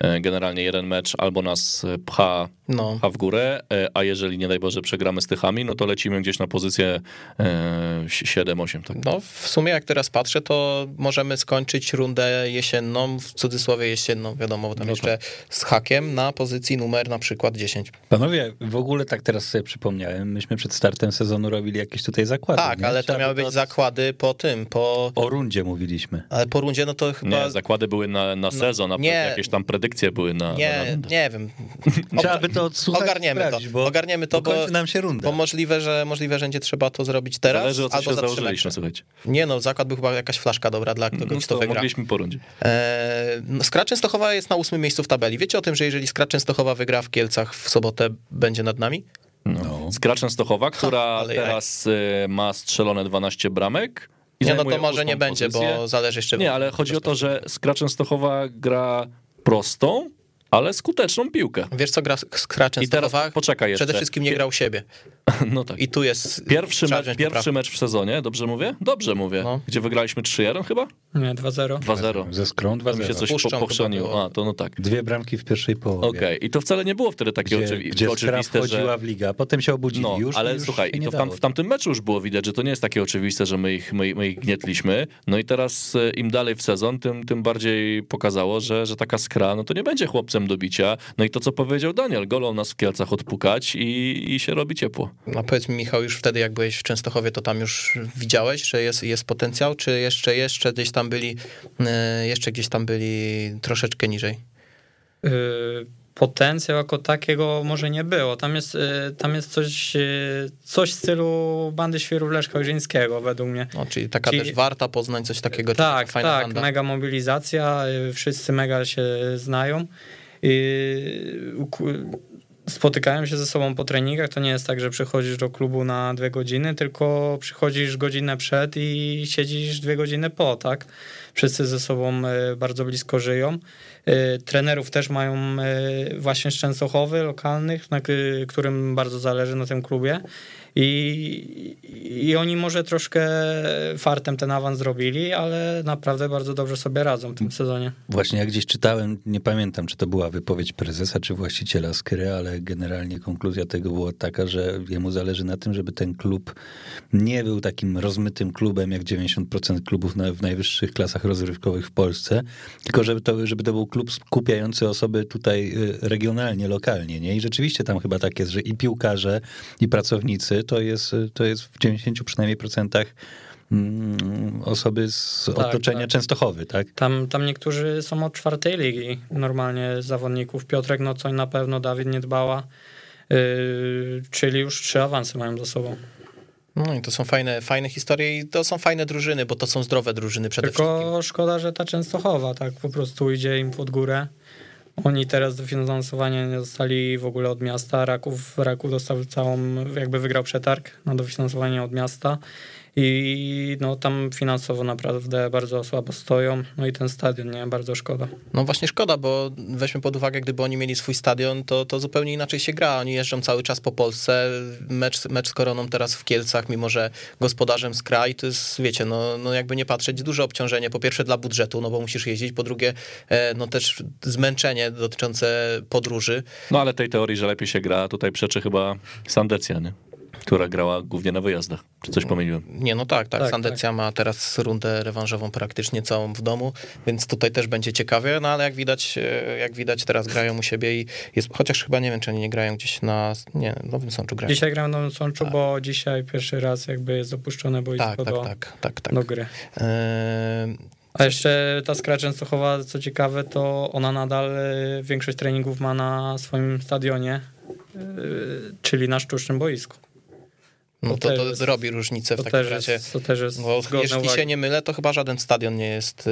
[SPEAKER 3] E, Generalnie jeden mecz albo nas e, pcha,
[SPEAKER 1] No.
[SPEAKER 3] pcha w górę, e, a jeżeli nie daj Boże przegramy z Tychami, no to lecimy gdzieś na pozycję e, 7-8. Tak.
[SPEAKER 1] No, w sumie jak teraz patrzę, to możemy skończyć rundę jesienną, w cudzysłowie jesienną, wiadomo, bo tam
[SPEAKER 3] No
[SPEAKER 1] jeszcze z hakiem na pozycji numer na przykład 10.
[SPEAKER 2] Panowie, w ogóle tak teraz sobie przypomniałem, myśmy przed startem sezonu robili jakieś tutaj zakłady.
[SPEAKER 1] Tak,
[SPEAKER 2] nie?
[SPEAKER 1] ale to miały
[SPEAKER 2] by
[SPEAKER 1] być zakłady po tym, po...
[SPEAKER 2] O rundzie mówiliśmy.
[SPEAKER 1] Ale po rundzie, no to chyba...
[SPEAKER 3] Nie, zakłady były na, na sezon, a
[SPEAKER 1] nie.
[SPEAKER 3] jakieś tam predykcje były na, na, na
[SPEAKER 1] Nie, nie wiem.
[SPEAKER 2] Trzeba by to odsłuchać
[SPEAKER 1] Ogarniemy to,
[SPEAKER 2] bo
[SPEAKER 1] ogarniemy to, bo,
[SPEAKER 2] nam się runda.
[SPEAKER 1] bo możliwe, że możliwe, że będzie trzeba to zrobić teraz
[SPEAKER 3] Zależy o co
[SPEAKER 1] albo
[SPEAKER 3] się założyliśmy, słuchajcie.
[SPEAKER 1] Nie no, zakład był chyba jakaś flaszka dobra dla kogoś,
[SPEAKER 3] No
[SPEAKER 1] kto
[SPEAKER 3] to
[SPEAKER 1] wygra.
[SPEAKER 3] mogliśmy po rundzie.
[SPEAKER 1] Eee, no, Skra Częstochowa jest na ósmym miejscu w tabeli. Wiecie o tym, że jeżeli Skra Częstochowa wygra w Kielcach w sobotę, będzie nad nami?
[SPEAKER 3] No. Skra Częstochowa, która
[SPEAKER 1] jaj.
[SPEAKER 3] teraz y, ma strzelone 12 bramek. I
[SPEAKER 1] Nie, no to może nie
[SPEAKER 3] ósmą
[SPEAKER 1] będzie,
[SPEAKER 3] pozycję.
[SPEAKER 1] bo zależy jeszcze...
[SPEAKER 3] Nie, ale chodzi o to, że Skra Częstochowa gra prostą, ale skuteczną piłkę.
[SPEAKER 1] Wiesz co gra Skra
[SPEAKER 3] I teraz poczekaj jeszcze.
[SPEAKER 1] Przede wszystkim nie grał siebie.
[SPEAKER 3] No tak.
[SPEAKER 1] I tu jest...
[SPEAKER 3] Pierwszy, mecz, pierwszy mecz w sezonie, dobrze mówię? Dobrze mówię.
[SPEAKER 1] No.
[SPEAKER 3] Gdzie wygraliśmy 3-1 chyba?
[SPEAKER 4] Nie, 2-0.
[SPEAKER 3] 2-0.
[SPEAKER 2] Ze skrą
[SPEAKER 3] To mi się
[SPEAKER 2] 2-0.
[SPEAKER 3] coś
[SPEAKER 1] Puszczą
[SPEAKER 3] po, pochrzaniło. A, to no tak.
[SPEAKER 2] Dwie bramki w pierwszej połowie.
[SPEAKER 3] Okej, i to wcale nie było wtedy takie
[SPEAKER 2] Gdzie,
[SPEAKER 3] oczywi-
[SPEAKER 2] gdzie
[SPEAKER 3] oczywiste,
[SPEAKER 2] wchodziła
[SPEAKER 3] że...
[SPEAKER 2] w ligę, a potem się obudzili
[SPEAKER 3] No,
[SPEAKER 2] już.
[SPEAKER 3] ale
[SPEAKER 2] już
[SPEAKER 3] słuchaj, i to w, tam, w tamtym meczu już było widać, że to nie jest takie oczywiste, że my ich, my, my ich gnietliśmy. No i teraz e, im dalej w sezon, tym, tym bardziej pokazało, że, że taka skra, no to nie będzie chłopcem do bicia. No i to, co powiedział Daniel, golą nas w Kielcach odpukać i, i się robi ciepło.
[SPEAKER 1] A powiedz mi, Michał, już wtedy, jak byłeś w Częstochowie, to tam już widziałeś, że jest, jest potencjał, czy jeszcze, jeszcze gdzieś tam byli, e, jeszcze gdzieś tam byli troszeczkę niżej?
[SPEAKER 4] Y, Potencjał jako takiego może nie było. Tam jest, y, tam jest coś, coś w stylu bandy świerów Leszka Ojrzyńskiego według mnie.
[SPEAKER 1] No, czyli taka
[SPEAKER 4] Czyli-
[SPEAKER 1] też warta Poznań, coś takiego. czy
[SPEAKER 4] Tak, tak,
[SPEAKER 1] banda.
[SPEAKER 4] mega mobilizacja, wszyscy mega się znają. Spotykają się ze sobą po treningach. To nie jest tak, że przychodzisz do klubu na dwie godziny, tylko przychodzisz godzinę przed i siedzisz dwie godziny po, tak? Wszyscy ze sobą y, bardzo blisko żyją. Y, Trenerów też mają y, właśnie z Częstochowy lokalnych, na którym bardzo zależy na tym klubie. I, I oni może troszkę fartem ten awans zrobili, ale naprawdę bardzo dobrze sobie radzą w tym sezonie.
[SPEAKER 2] Właśnie jak gdzieś czytałem, nie pamiętam, czy to była wypowiedź prezesa, czy właściciela Skry, ale generalnie konkluzja tego była taka, że jemu zależy na tym, żeby ten klub nie był takim rozmytym klubem, jak 90% klubów na, w najwyższych klasach rozrywkowych w Polsce, tylko żeby to, żeby to był klub skupiający osoby tutaj y, regionalnie, lokalnie. Nie? I rzeczywiście tam chyba tak jest, że i piłkarze, i pracownicy to jest, to jest w 90 przynajmniej procentach mm, osoby z
[SPEAKER 4] Tak,
[SPEAKER 2] otoczenia
[SPEAKER 4] tak.
[SPEAKER 2] Częstochowy, tak?
[SPEAKER 4] Tam, tam niektórzy są od czwartej ligi normalnie zawodników. Piotrek Nocoń na pewno, Dawid Niedbała, yy, czyli już trzy awanse mają za sobą.
[SPEAKER 1] No i to są fajne, fajne historie i to są fajne drużyny, bo to są zdrowe drużyny przede
[SPEAKER 4] Tylko
[SPEAKER 1] wszystkim.
[SPEAKER 4] szkoda, że ta Częstochowa tak po prostu idzie im pod górę. Oni teraz dofinansowanie nie dostali w ogóle od miasta. Raków, Raków dostał całą, jakby wygrał przetarg na dofinansowanie od miasta. I no tam finansowo naprawdę bardzo słabo stoją. No i ten stadion, nie, bardzo szkoda.
[SPEAKER 1] No właśnie szkoda, bo weźmy pod uwagę, gdyby oni mieli swój stadion, to, to zupełnie inaczej się gra. Oni jeżdżą cały czas po Polsce. Mecz, mecz z Koroną teraz w Kielcach, mimo że gospodarzem z kraj, to jest, wiecie, no, no jakby nie patrzeć, duże obciążenie. Po pierwsze dla budżetu, no bo musisz jeździć. Po drugie, e, no też zmęczenie dotyczące podróży.
[SPEAKER 3] No ale tej teorii, że lepiej się gra, tutaj przeczy chyba Sandecja, nie? Która grała głównie na wyjazdach. Czy coś pomyliłem?
[SPEAKER 1] Nie, no tak, tak.
[SPEAKER 4] Tak,
[SPEAKER 1] Sandecja ma teraz rundę rewanżową praktycznie całą w domu, więc tutaj też będzie ciekawie, no ale jak widać, e, jak widać teraz grają u siebie i jest, chociaż chyba nie wiem, czy oni nie grają gdzieś na, nie, Nowym Sączu grają.
[SPEAKER 4] Dzisiaj gram w Nowym Sączu, bo dzisiaj pierwszy raz jakby jest dopuszczone boisko
[SPEAKER 1] tak, tak,
[SPEAKER 4] do,
[SPEAKER 1] tak, tak, tak.
[SPEAKER 4] do gry.
[SPEAKER 1] E,
[SPEAKER 4] A jeszcze ta Skra Częstochowa, co ciekawe, to ona nadal e, większość treningów ma na swoim stadionie, czyli na sztucznym boisku.
[SPEAKER 1] No
[SPEAKER 4] To
[SPEAKER 1] to, to
[SPEAKER 4] jest-
[SPEAKER 1] robi różnicę w
[SPEAKER 4] To
[SPEAKER 1] takim razie.
[SPEAKER 4] jest, to też jest
[SPEAKER 1] Bo jeśli
[SPEAKER 4] uwagi.
[SPEAKER 1] się nie mylę, to chyba żaden stadion nie jest y,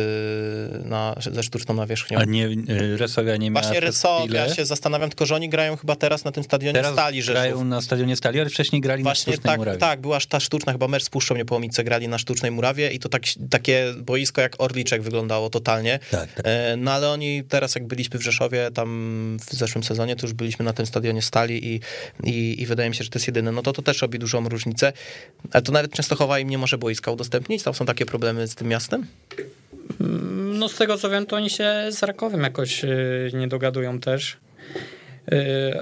[SPEAKER 1] na, ze sztuczną nawierzchnią.
[SPEAKER 2] A nie, y, Resoga nie miała
[SPEAKER 1] Właśnie
[SPEAKER 2] chwilę.
[SPEAKER 1] ja się zastanawiam, tylko że oni grają chyba teraz na tym stadionie
[SPEAKER 2] Teraz
[SPEAKER 1] Stali Rzeszów.
[SPEAKER 2] grają na stadionie Stali, ale wcześniej grali
[SPEAKER 1] Właśnie
[SPEAKER 2] na sztucznej
[SPEAKER 1] tak,
[SPEAKER 2] murawie.
[SPEAKER 1] tak, była ta sztuczna, chyba mecz z Puszczą Niepołomice grali na sztucznej murawie i to tak, takie boisko jak Orliczek wyglądało totalnie.
[SPEAKER 2] Tak, tak.
[SPEAKER 1] E, No ale oni teraz jak byliśmy w Rzeszowie, tam w zeszłym sezonie, to już byliśmy na tym stadionie Stali i, i, i wydaje mi się, że to jest jedyne. No to to też robi dużą różnicę. Ale to nawet Częstochowa im nie może boiska udostępnić? Tam są takie problemy z tym miastem?
[SPEAKER 4] No z tego co wiem, to oni się z Rakowem jakoś y, nie dogadują też. Y,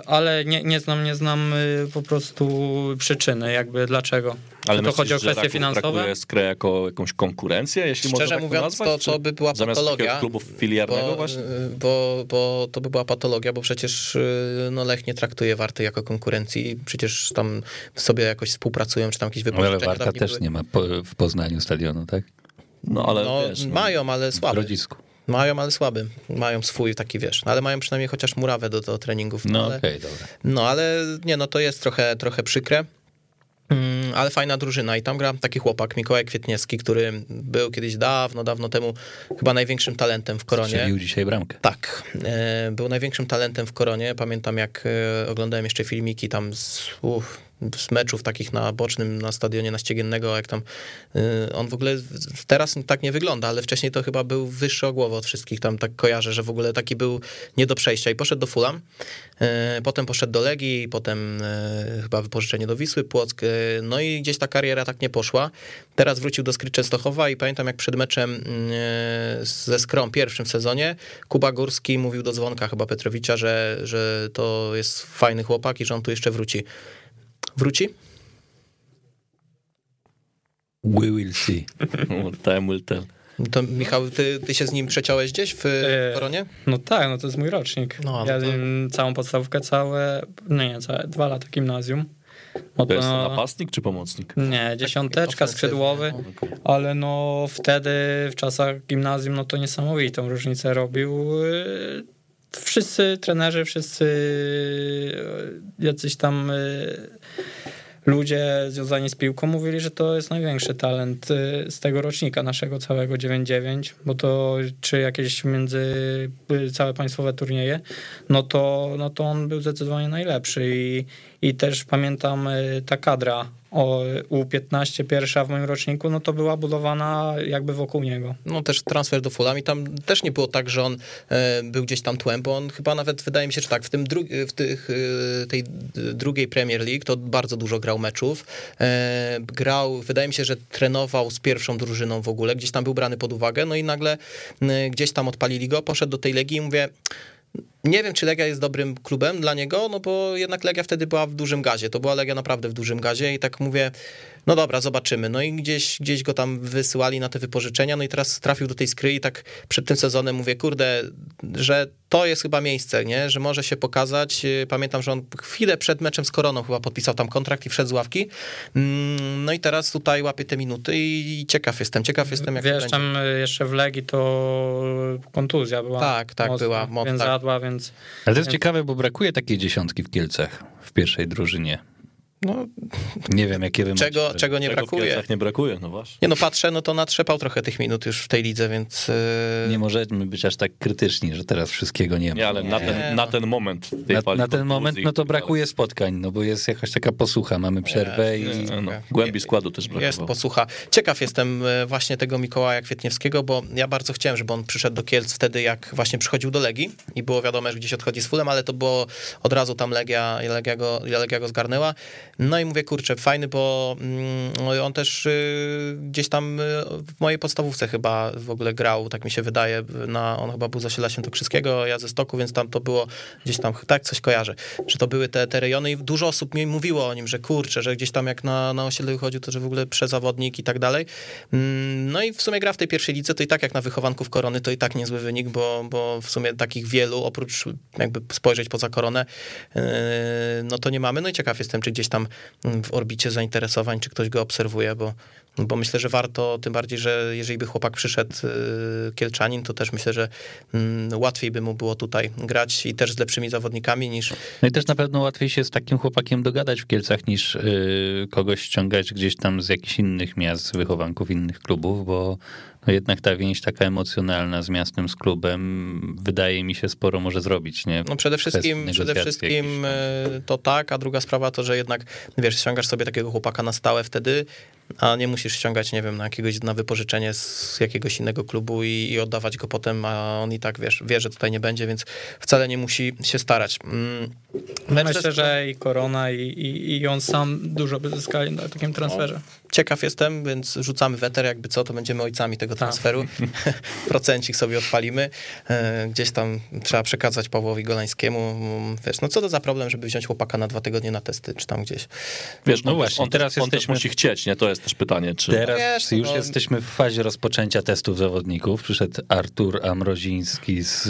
[SPEAKER 4] Ale nie, nie znam, nie znam y, po prostu przyczyny, jakby dlaczego.
[SPEAKER 3] Ale
[SPEAKER 4] Czy to chodzi o kwestie finansowe?
[SPEAKER 3] traktuje Skrę jako jakąś konkurencję, jeśli można
[SPEAKER 1] Szczerze
[SPEAKER 3] tak
[SPEAKER 1] mówiąc,
[SPEAKER 3] nazwać?
[SPEAKER 1] to, to by była patologia.
[SPEAKER 3] klubu filiarnego
[SPEAKER 1] bo,
[SPEAKER 3] właśnie?
[SPEAKER 1] Bo, bo to by była patologia, bo przecież y, no, Lech nie traktuje Warty jako konkurencji. Przecież tam sobie jakoś współpracują, czy tam jakieś
[SPEAKER 2] Ale
[SPEAKER 1] wypożyczenia.
[SPEAKER 2] Warta
[SPEAKER 1] tam nie
[SPEAKER 2] też
[SPEAKER 1] były.
[SPEAKER 2] nie ma po, w Poznaniu stadionu, tak?
[SPEAKER 3] No ale
[SPEAKER 1] No,
[SPEAKER 3] wiesz, no,
[SPEAKER 1] mają, ale
[SPEAKER 2] W
[SPEAKER 1] słaby.
[SPEAKER 2] Grodzisku.
[SPEAKER 1] Mają, ale słaby. Mają swój taki, wiesz, no, ale mają przynajmniej chociaż murawę do, do treningów.
[SPEAKER 2] No
[SPEAKER 1] ale,
[SPEAKER 2] okej, dobra.
[SPEAKER 1] No, ale nie, no to jest trochę, trochę przykre. Mm, Ale fajna drużyna i tam gra taki chłopak, Mikołaj Kwietniewski, który był kiedyś dawno, dawno temu chyba największym talentem w Koronie.
[SPEAKER 2] Strzelił dzisiaj bramkę.
[SPEAKER 1] Tak, e, był największym talentem w Koronie. Pamiętam, jak e, oglądałem jeszcze filmiki tam z, uff, z meczów takich na bocznym, na stadionie na Ściegiennego, jak tam e, on w ogóle teraz tak nie wygląda, ale wcześniej to chyba był wyższy o głowę od wszystkich. Tam tak kojarzę, że w ogóle taki był nie do przejścia i poszedł do Fulham, e, potem poszedł do Legii, potem e, chyba wypożyczenie do Wisły Płock, no i gdzieś ta kariera tak nie poszła. Teraz wrócił do Skry Częstochowa i pamiętam, jak przed meczem ze Skrom pierwszym sezonie, Kuba Górski mówił do dzwonka chyba Petrowicza, że, że to jest fajny chłopak i że on tu jeszcze wróci. Wróci?
[SPEAKER 2] We will see.
[SPEAKER 3] Time will tell.
[SPEAKER 1] To Michał, ty, ty się z nim przeciąłeś gdzieś w
[SPEAKER 4] E,
[SPEAKER 1] Koronie?
[SPEAKER 4] No tak, no to jest mój rocznik.
[SPEAKER 1] No, no
[SPEAKER 4] ja
[SPEAKER 1] to-
[SPEAKER 4] całą podstawówkę, całe, nie, nie, całe dwa lata gimnazjum. No
[SPEAKER 3] To jest
[SPEAKER 4] to
[SPEAKER 3] napastnik czy pomocnik?
[SPEAKER 4] Nie, dziesiąteczka,
[SPEAKER 1] ofensywny,
[SPEAKER 4] skrzydłowy, ale no wtedy w czasach gimnazjum no to niesamowitą różnicę robił. Wszyscy trenerzy, wszyscy yy, jacyś tam yy, ludzie związani z piłką mówili, że to jest największy talent yy, z tego rocznika naszego całego 9-9, bo to czy jakieś między całe państwowe turnieje, no to, no to on był zdecydowanie najlepszy i, i też pamiętam ta kadra U15 pierwsza w moim roczniku, no to była budowana jakby wokół niego.
[SPEAKER 1] No też transfer do Fulham i tam też nie było tak, że on e, był gdzieś tam tłem, bo on chyba nawet wydaje mi się, że tak, w, tym dru- w tych, e, tej drugiej Premier League to bardzo dużo grał meczów. E, grał, wydaje mi się, że trenował z pierwszą drużyną w ogóle, gdzieś tam był brany pod uwagę, no i nagle e, gdzieś tam odpalili go, poszedł do tej Legii i mówię, nie wiem, czy Legia jest dobrym klubem dla niego, no bo jednak Legia wtedy była w dużym gazie. To była Legia naprawdę w dużym gazie i tak mówię, no dobra, zobaczymy. No i gdzieś, gdzieś go tam wysyłali na te wypożyczenia, no i teraz trafił do tej skry i tak przed tym sezonem mówię, kurde, że to jest chyba miejsce, nie? że może się pokazać. Pamiętam, że on chwilę przed meczem z Koroną chyba podpisał tam kontrakt i wszedł z ławki. Mm, no i teraz tutaj łapie te minuty i ciekaw jestem, ciekaw jestem jak
[SPEAKER 4] Wiesz,
[SPEAKER 1] to będzie.
[SPEAKER 4] tam jeszcze w Legii to kontuzja była.
[SPEAKER 1] Tak, tak,
[SPEAKER 4] mocna,
[SPEAKER 1] była, mo-
[SPEAKER 4] Więc
[SPEAKER 1] tak.
[SPEAKER 4] zadła, więc
[SPEAKER 2] Ale to jest ciekawe, bo brakuje takiej dziesiątki w Kielcach w pierwszej drużynie.
[SPEAKER 1] No,
[SPEAKER 2] Nie wiem, jakie wy macie.
[SPEAKER 1] czego, czego nie
[SPEAKER 3] Czego
[SPEAKER 1] brakuje.
[SPEAKER 3] Nie brakuje, no właśnie.
[SPEAKER 1] Nie no, patrzę, no to natrzepał trochę tych minut już w tej lidze, więc... yy,
[SPEAKER 2] Nie możemy być aż tak krytyczni, że teraz wszystkiego nie ma.
[SPEAKER 3] Nie, ale na
[SPEAKER 1] Nie,
[SPEAKER 3] ten,
[SPEAKER 1] no.
[SPEAKER 3] na ten moment. tej
[SPEAKER 2] Na,
[SPEAKER 3] fali
[SPEAKER 2] na ten moment no to brakuje spotkań, no bo jest jakaś taka posłucha, mamy przerwę
[SPEAKER 1] Jest,
[SPEAKER 2] i...
[SPEAKER 1] jest.
[SPEAKER 3] No, głębi składu też
[SPEAKER 1] Jest
[SPEAKER 3] brakowało.
[SPEAKER 1] posłucha. Ciekaw jestem e, właśnie tego Mikołaja Kwietniewskiego, bo ja bardzo chciałem, żeby on przyszedł do Kielc wtedy, jak właśnie przychodził do Legii i było wiadomo, że gdzieś odchodzi z Fulem, ale to było od razu tam Legia, Legia, go, Legia go zgarnęła. No i mówię, kurczę, fajny, bo mm, on też y, gdzieś tam y, w mojej podstawówce chyba w ogóle grał, tak mi się wydaje, na, on chyba był z Osiedla Świętokrzyskiego, ja ze Stoku, więc tam to było gdzieś tam, tak coś kojarzę, że to były te, te rejony i dużo osób mi mówiło o nim, że kurczę, że gdzieś tam jak na, na osiedle wychodził, to że w ogóle przezawodnik i tak dalej. Mm, No i w sumie gra w tej pierwszej lidze, to i tak jak na wychowanków Korony, to i tak niezły wynik, bo, bo w sumie takich wielu, oprócz jakby spojrzeć poza Koronę, yy, no to nie mamy. No i ciekaw jestem, czy gdzieś tam w orbicie zainteresowań, czy ktoś go obserwuje, bo bo myślę, że warto, tym bardziej, że jeżeli by chłopak przyszedł yy, Kielczanin, to też myślę, że mm, łatwiej by mu było tutaj grać i też z lepszymi zawodnikami niż
[SPEAKER 2] No i też na pewno łatwiej się z takim chłopakiem dogadać w Kielcach niż y, kogoś ściągać gdzieś tam z jakichś innych miast, wychowanków innych klubów, bo no jednak ta więź taka emocjonalna z miastem, z klubem wydaje mi się sporo może zrobić, nie?
[SPEAKER 1] No przede wszystkim, przede wszystkim
[SPEAKER 2] jakichś
[SPEAKER 1] e, to tak, a druga sprawa to, że jednak, wiesz, ściągasz sobie takiego chłopaka na stałe wtedy, a nie musisz ściągać, nie wiem, na jakiegoś, na wypożyczenie z jakiegoś innego klubu i, i oddawać go potem, a on i tak, wiesz, wie, że tutaj nie będzie, więc wcale nie musi się starać. Mm. Mecz
[SPEAKER 4] myślę, że i Korona i, i, i on sam dużo by zyskali na takim transferze.
[SPEAKER 1] Ciekaw jestem, więc rzucamy weter, jakby co, to będziemy ojcami tego transferu. Procencik sobie odpalimy. E, Gdzieś tam trzeba przekazać Pawłowi Golańskiemu. Mm, Wiesz, no co to za problem, żeby wziąć chłopaka na dwa tygodnie na testy, czy tam gdzieś.
[SPEAKER 3] Wiesz, no,
[SPEAKER 2] No
[SPEAKER 3] właśnie, on,
[SPEAKER 2] teraz
[SPEAKER 3] on
[SPEAKER 2] jesteśmy-
[SPEAKER 3] musi chcieć, nie? To jest też pytanie, czy...
[SPEAKER 2] Teraz
[SPEAKER 1] Wiesz,
[SPEAKER 2] już
[SPEAKER 1] no-
[SPEAKER 2] jesteśmy w fazie rozpoczęcia testów zawodników. Przyszedł Artur Amroziński z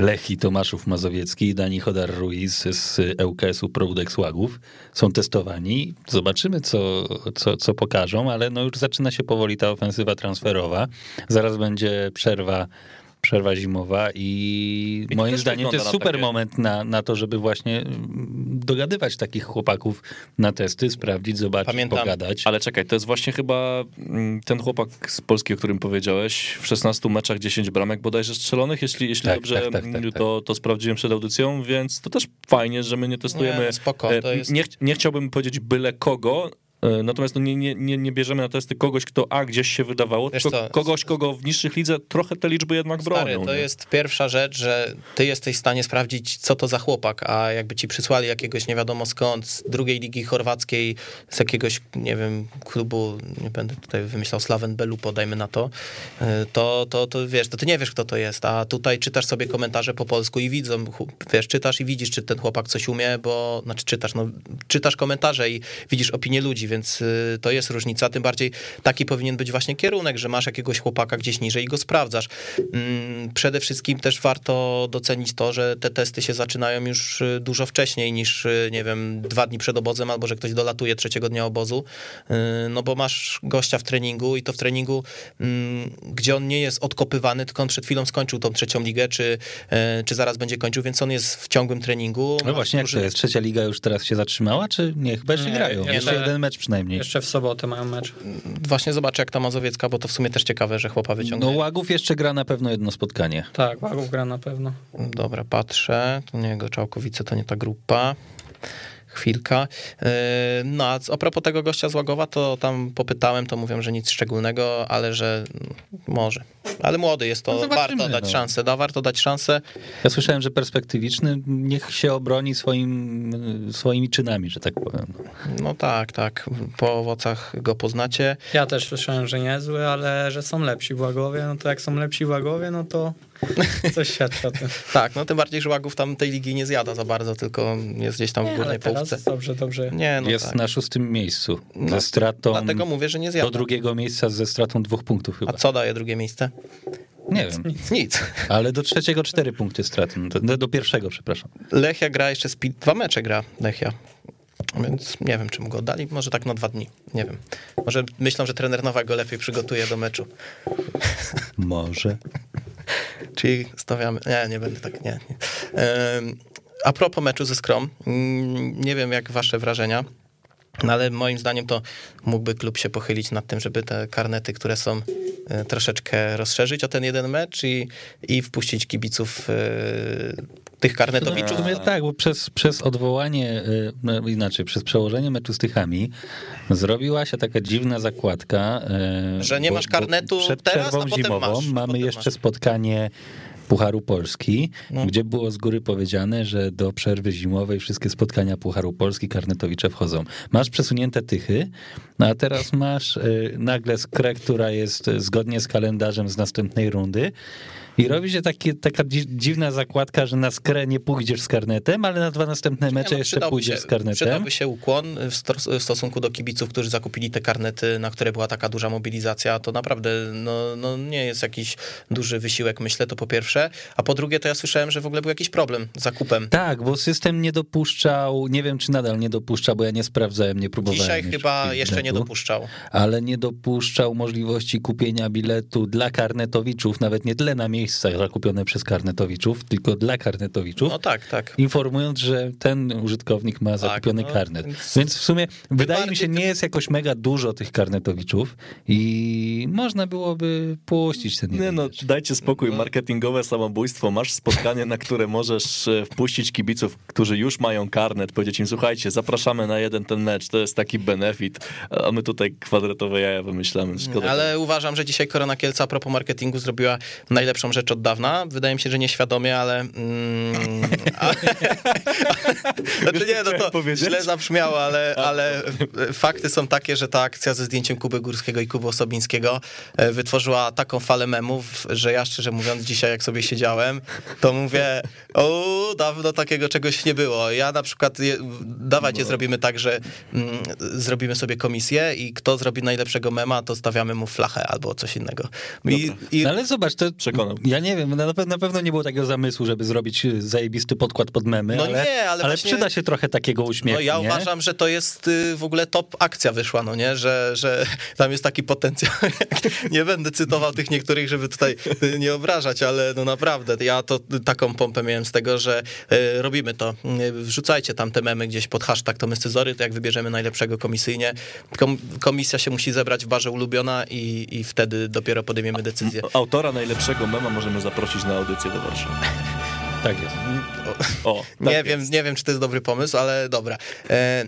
[SPEAKER 2] Lechi Tomaszów Mazowiecki i Dani Chodar Ruiz z ŁKS-u Proudex. Są testowani. Zobaczymy, co, co, co pokażą, ale no już zaczyna się powoli ta ofensywa transferowa. Zaraz będzie przerwa przerwa zimowa i,
[SPEAKER 3] I
[SPEAKER 2] moim zdaniem to jest super
[SPEAKER 3] takie-
[SPEAKER 2] moment na, na to, żeby właśnie mm, dogadywać takich chłopaków na testy, sprawdzić, zobaczyć,
[SPEAKER 1] Pamiętam.
[SPEAKER 2] pogadać.
[SPEAKER 3] Ale czekaj, to jest właśnie chyba mm, ten chłopak z Polski, o którym powiedziałeś, w 16 meczach 10 bramek bodajże strzelonych, jeśli, jeśli
[SPEAKER 2] Tak,
[SPEAKER 3] dobrze
[SPEAKER 2] tak, tak, tak,
[SPEAKER 3] mm,
[SPEAKER 2] tak.
[SPEAKER 3] To, to sprawdziłem przed audycją, więc to też fajnie, że my nie testujemy.
[SPEAKER 1] Nie, spoko, to
[SPEAKER 3] e,
[SPEAKER 1] jest-
[SPEAKER 3] nie, ch- nie chciałbym powiedzieć byle kogo, Natomiast no nie, nie, nie, bierzemy na testy kogoś, kto a gdzieś się wydawało,
[SPEAKER 1] Wiesz
[SPEAKER 3] tylko
[SPEAKER 1] co,
[SPEAKER 3] kogoś, kogo w niższych lidze trochę te liczby jednak bronią.
[SPEAKER 1] Stary, to
[SPEAKER 3] nie?
[SPEAKER 1] jest pierwsza rzecz, że ty jesteś w stanie sprawdzić, co to za chłopak, a jakby ci przysłali jakiegoś nie wiadomo skąd, z drugiej ligi chorwackiej, z jakiegoś, nie wiem, klubu, nie będę tutaj wymyślał, Slaven Belupo, dajmy na to, y, to, to, to wiesz, to ty nie wiesz, kto to jest, a tutaj czytasz sobie komentarze po polsku i widzą, wiesz, czytasz i widzisz, czy ten chłopak coś umie, bo, znaczy czytasz, no, czytasz komentarze i widzisz opinię ludzi, więc y, to jest różnica, tym bardziej taki powinien być właśnie kierunek, że masz jakiegoś chłopaka gdzieś niżej i go sprawdzasz. Mm, Przede wszystkim też warto docenić to, że te testy się zaczynają już y, dużo wcześniej niż, y, nie wiem, dwa dni przed obozem, albo że ktoś dolatuje trzeciego dnia obozu, no bo masz gościa w treningu i to w treningu, mm, gdzie on nie jest odkopywany, tylko on przed chwilą skończył tą trzecią ligę, czy, czy zaraz będzie kończył, więc on jest w ciągłym treningu.
[SPEAKER 2] No właśnie, jak to jest? Trzecia liga już teraz się zatrzymała, czy nie? Chyba jeszcze
[SPEAKER 4] Nie,
[SPEAKER 2] grają.
[SPEAKER 4] nie,
[SPEAKER 2] Jeszcze
[SPEAKER 4] nie.
[SPEAKER 2] jeden mecz przynajmniej.
[SPEAKER 4] Jeszcze w sobotę mają mecz.
[SPEAKER 1] Właśnie zobaczę, jak ta Mazowiecka, bo to w sumie też ciekawe, że chłopa
[SPEAKER 2] No
[SPEAKER 1] wyciągnie.
[SPEAKER 2] Łagów jeszcze gra na pewno jedno spotkanie.
[SPEAKER 4] Tak, Łagów gra na pewno.
[SPEAKER 1] Dobra, patrzę. To nie, Goczałkowice to nie ta grupa. Chwilka. Yy, No a a propos tego gościa z Łagowa, to tam popytałem, to mówią, że nic szczególnego, ale że mm, może. Ale młody jest, to
[SPEAKER 2] No
[SPEAKER 1] warto dać
[SPEAKER 2] no.
[SPEAKER 1] szansę, da, warto dać szansę.
[SPEAKER 2] Ja słyszałem, że perspektywiczny niech się obroni swoim, swoimi czynami, że tak powiem.
[SPEAKER 1] No tak, tak, po owocach go poznacie.
[SPEAKER 4] Ja też słyszałem, że niezły, ale że są lepsi w Łagowie, no to jak są lepsi w Łagowie, no to coś świadczy o tym.
[SPEAKER 1] Tak, no tym bardziej, że Łagów tam tej ligi nie zjada za bardzo, tylko jest gdzieś tam w
[SPEAKER 4] Nie,
[SPEAKER 1] górnej
[SPEAKER 4] ale teraz
[SPEAKER 1] półce.
[SPEAKER 4] dobrze, dobrze.
[SPEAKER 1] Nie, no
[SPEAKER 2] Jest
[SPEAKER 1] tak.
[SPEAKER 2] na szóstym miejscu
[SPEAKER 1] No,
[SPEAKER 2] ze stratą
[SPEAKER 1] Dlatego mówię, że nie
[SPEAKER 2] do
[SPEAKER 1] zjada.
[SPEAKER 2] drugiego miejsca ze stratą dwóch punktów chyba.
[SPEAKER 1] A co daje drugie miejsce?
[SPEAKER 2] Nie wiem,
[SPEAKER 1] Nic.
[SPEAKER 2] ale do trzeciego cztery punkty straty. No Do, do pierwszego, przepraszam.
[SPEAKER 1] Lechia gra jeszcze z pi- dwa mecze gra Lechia. Więc nie wiem, czym go oddali. Może tak na dwa dni. Nie wiem. Może myślą, że trener Nowak go lepiej przygotuje do meczu.
[SPEAKER 2] Może.
[SPEAKER 1] Czyli stawiamy. Nie, nie będę tak. Nie. nie. A propos meczu ze Skrom, mm, nie wiem jak wasze wrażenia, no ale moim zdaniem to mógłby klub się pochylić nad tym, żeby te karnety, które są, e, troszeczkę rozszerzyć o ten jeden mecz i, i wpuścić kibiców e, tych karnetowiczów.
[SPEAKER 2] Sumie tak, bo przez, przez odwołanie, y, no inaczej, przez przełożenie meczu z Tychami zrobiła się taka dziwna zakładka. y,
[SPEAKER 1] Że nie masz karnetu
[SPEAKER 2] przed
[SPEAKER 1] teraz,
[SPEAKER 2] przerwą zimową
[SPEAKER 1] masz,
[SPEAKER 2] mamy
[SPEAKER 1] potem
[SPEAKER 2] jeszcze
[SPEAKER 1] masz.
[SPEAKER 2] spotkanie Pucharu Polski,
[SPEAKER 1] No.
[SPEAKER 2] gdzie było z góry powiedziane, że do przerwy zimowej wszystkie spotkania Pucharu Polski karnetowicze wchodzą. Masz przesunięte Tychy, no a teraz masz y, nagle skrę, która jest zgodnie z kalendarzem z następnej rundy i robi się takie, taka dzi- dziwna zakładka, że na skrę nie pójdziesz z karnetem, ale na dwa następne mecze
[SPEAKER 1] Nie, no,
[SPEAKER 2] jeszcze pójdziesz
[SPEAKER 1] się,
[SPEAKER 2] z karnetem.
[SPEAKER 1] Przydałby się ukłon w, w stosunku do kibiców, którzy zakupili te karnety, na które była taka duża mobilizacja. To naprawdę no, no, nie jest jakiś duży wysiłek, myślę, to po pierwsze. A po drugie, to ja słyszałem, że w ogóle był jakiś problem z zakupem.
[SPEAKER 2] Tak, bo system nie dopuszczał, nie wiem czy nadal nie dopuszcza, bo ja nie sprawdzałem, nie próbowałem.
[SPEAKER 1] Dzisiaj chyba jeszcze nie dopuszczał.
[SPEAKER 2] Ale nie dopuszczał możliwości kupienia biletu dla karnetowiczów, nawet nie tyle na miejscach zakupione przez karnetowiczów, tylko dla karnetowiczów.
[SPEAKER 1] No tak, tak.
[SPEAKER 2] Informując, że ten użytkownik ma zakupiony
[SPEAKER 1] no,
[SPEAKER 2] karnet.
[SPEAKER 1] więc-
[SPEAKER 2] Więc w sumie wydaje mi się, nie jest jakoś mega dużo tych karnetowiczów i można byłoby puścić ten
[SPEAKER 3] Nie no,
[SPEAKER 2] mecz.
[SPEAKER 3] dajcie spokój, marketingowe samobójstwo. Masz spotkanie, na które możesz e, wpuścić kibiców, którzy już mają karnet, powiedzieć im, słuchajcie, zapraszamy na jeden ten mecz, to jest taki benefit, a my tutaj kwadratowe jaja wymyślamy. Szkoda.
[SPEAKER 1] Ale uważam, że dzisiaj Korona Kielca a propos marketingu zrobiła najlepszą rzecz od dawna. Wydaje mi się, że nieświadomie, ale... Mm, ale znaczy nie, no to
[SPEAKER 3] powiedzieć?
[SPEAKER 1] źle zabrzmiało, ale, ale fakty są takie, że ta akcja ze zdjęciem Kuby Górskiego i Kuby Osobińskiego e, wytworzyła taką falę memów, że ja szczerze mówiąc dzisiaj jak sobie siedziałem, to mówię, o, dawno takiego czegoś nie było. Ja na przykład, je, dawajcie zrobimy tak, że mm, zrobimy sobie komisję i kto zrobi najlepszego mema, to stawiamy mu flachę albo coś innego. I, i,
[SPEAKER 2] No ale zobacz, to
[SPEAKER 3] Przekonał.
[SPEAKER 2] Ja nie wiem, na pewno, na pewno nie było takiego zamysłu, żeby zrobić y, zajebisty podkład pod memy,
[SPEAKER 1] No
[SPEAKER 2] ale,
[SPEAKER 1] nie, ale właśnie-
[SPEAKER 2] przyda się trochę takiego uśmiechu,
[SPEAKER 1] No ja
[SPEAKER 2] nie?
[SPEAKER 1] uważam, że to jest y, w ogóle top akcja wyszła, no nie, że, że tam jest taki potencjał. nie będę cytował tych niektórych, żeby tutaj y, nie obrażać, ale no naprawdę, ja to taką pompę miałem z tego, że y, robimy to. Y, Wrzucajcie tam te memy gdzieś pod hashtag to my scyzory, to jak wybierzemy najlepszego komisyjnie. Kom, komisja się musi zebrać w barze ulubiona i, i wtedy dopiero podejmiemy decyzję.
[SPEAKER 3] Autora najlepszego mema możemy zaprosić na audycję do Warszawy.
[SPEAKER 2] Tak jest.
[SPEAKER 3] O, tak
[SPEAKER 1] Nie
[SPEAKER 3] jest.
[SPEAKER 1] wiem, nie wiem, czy to jest dobry pomysł, ale dobra. E,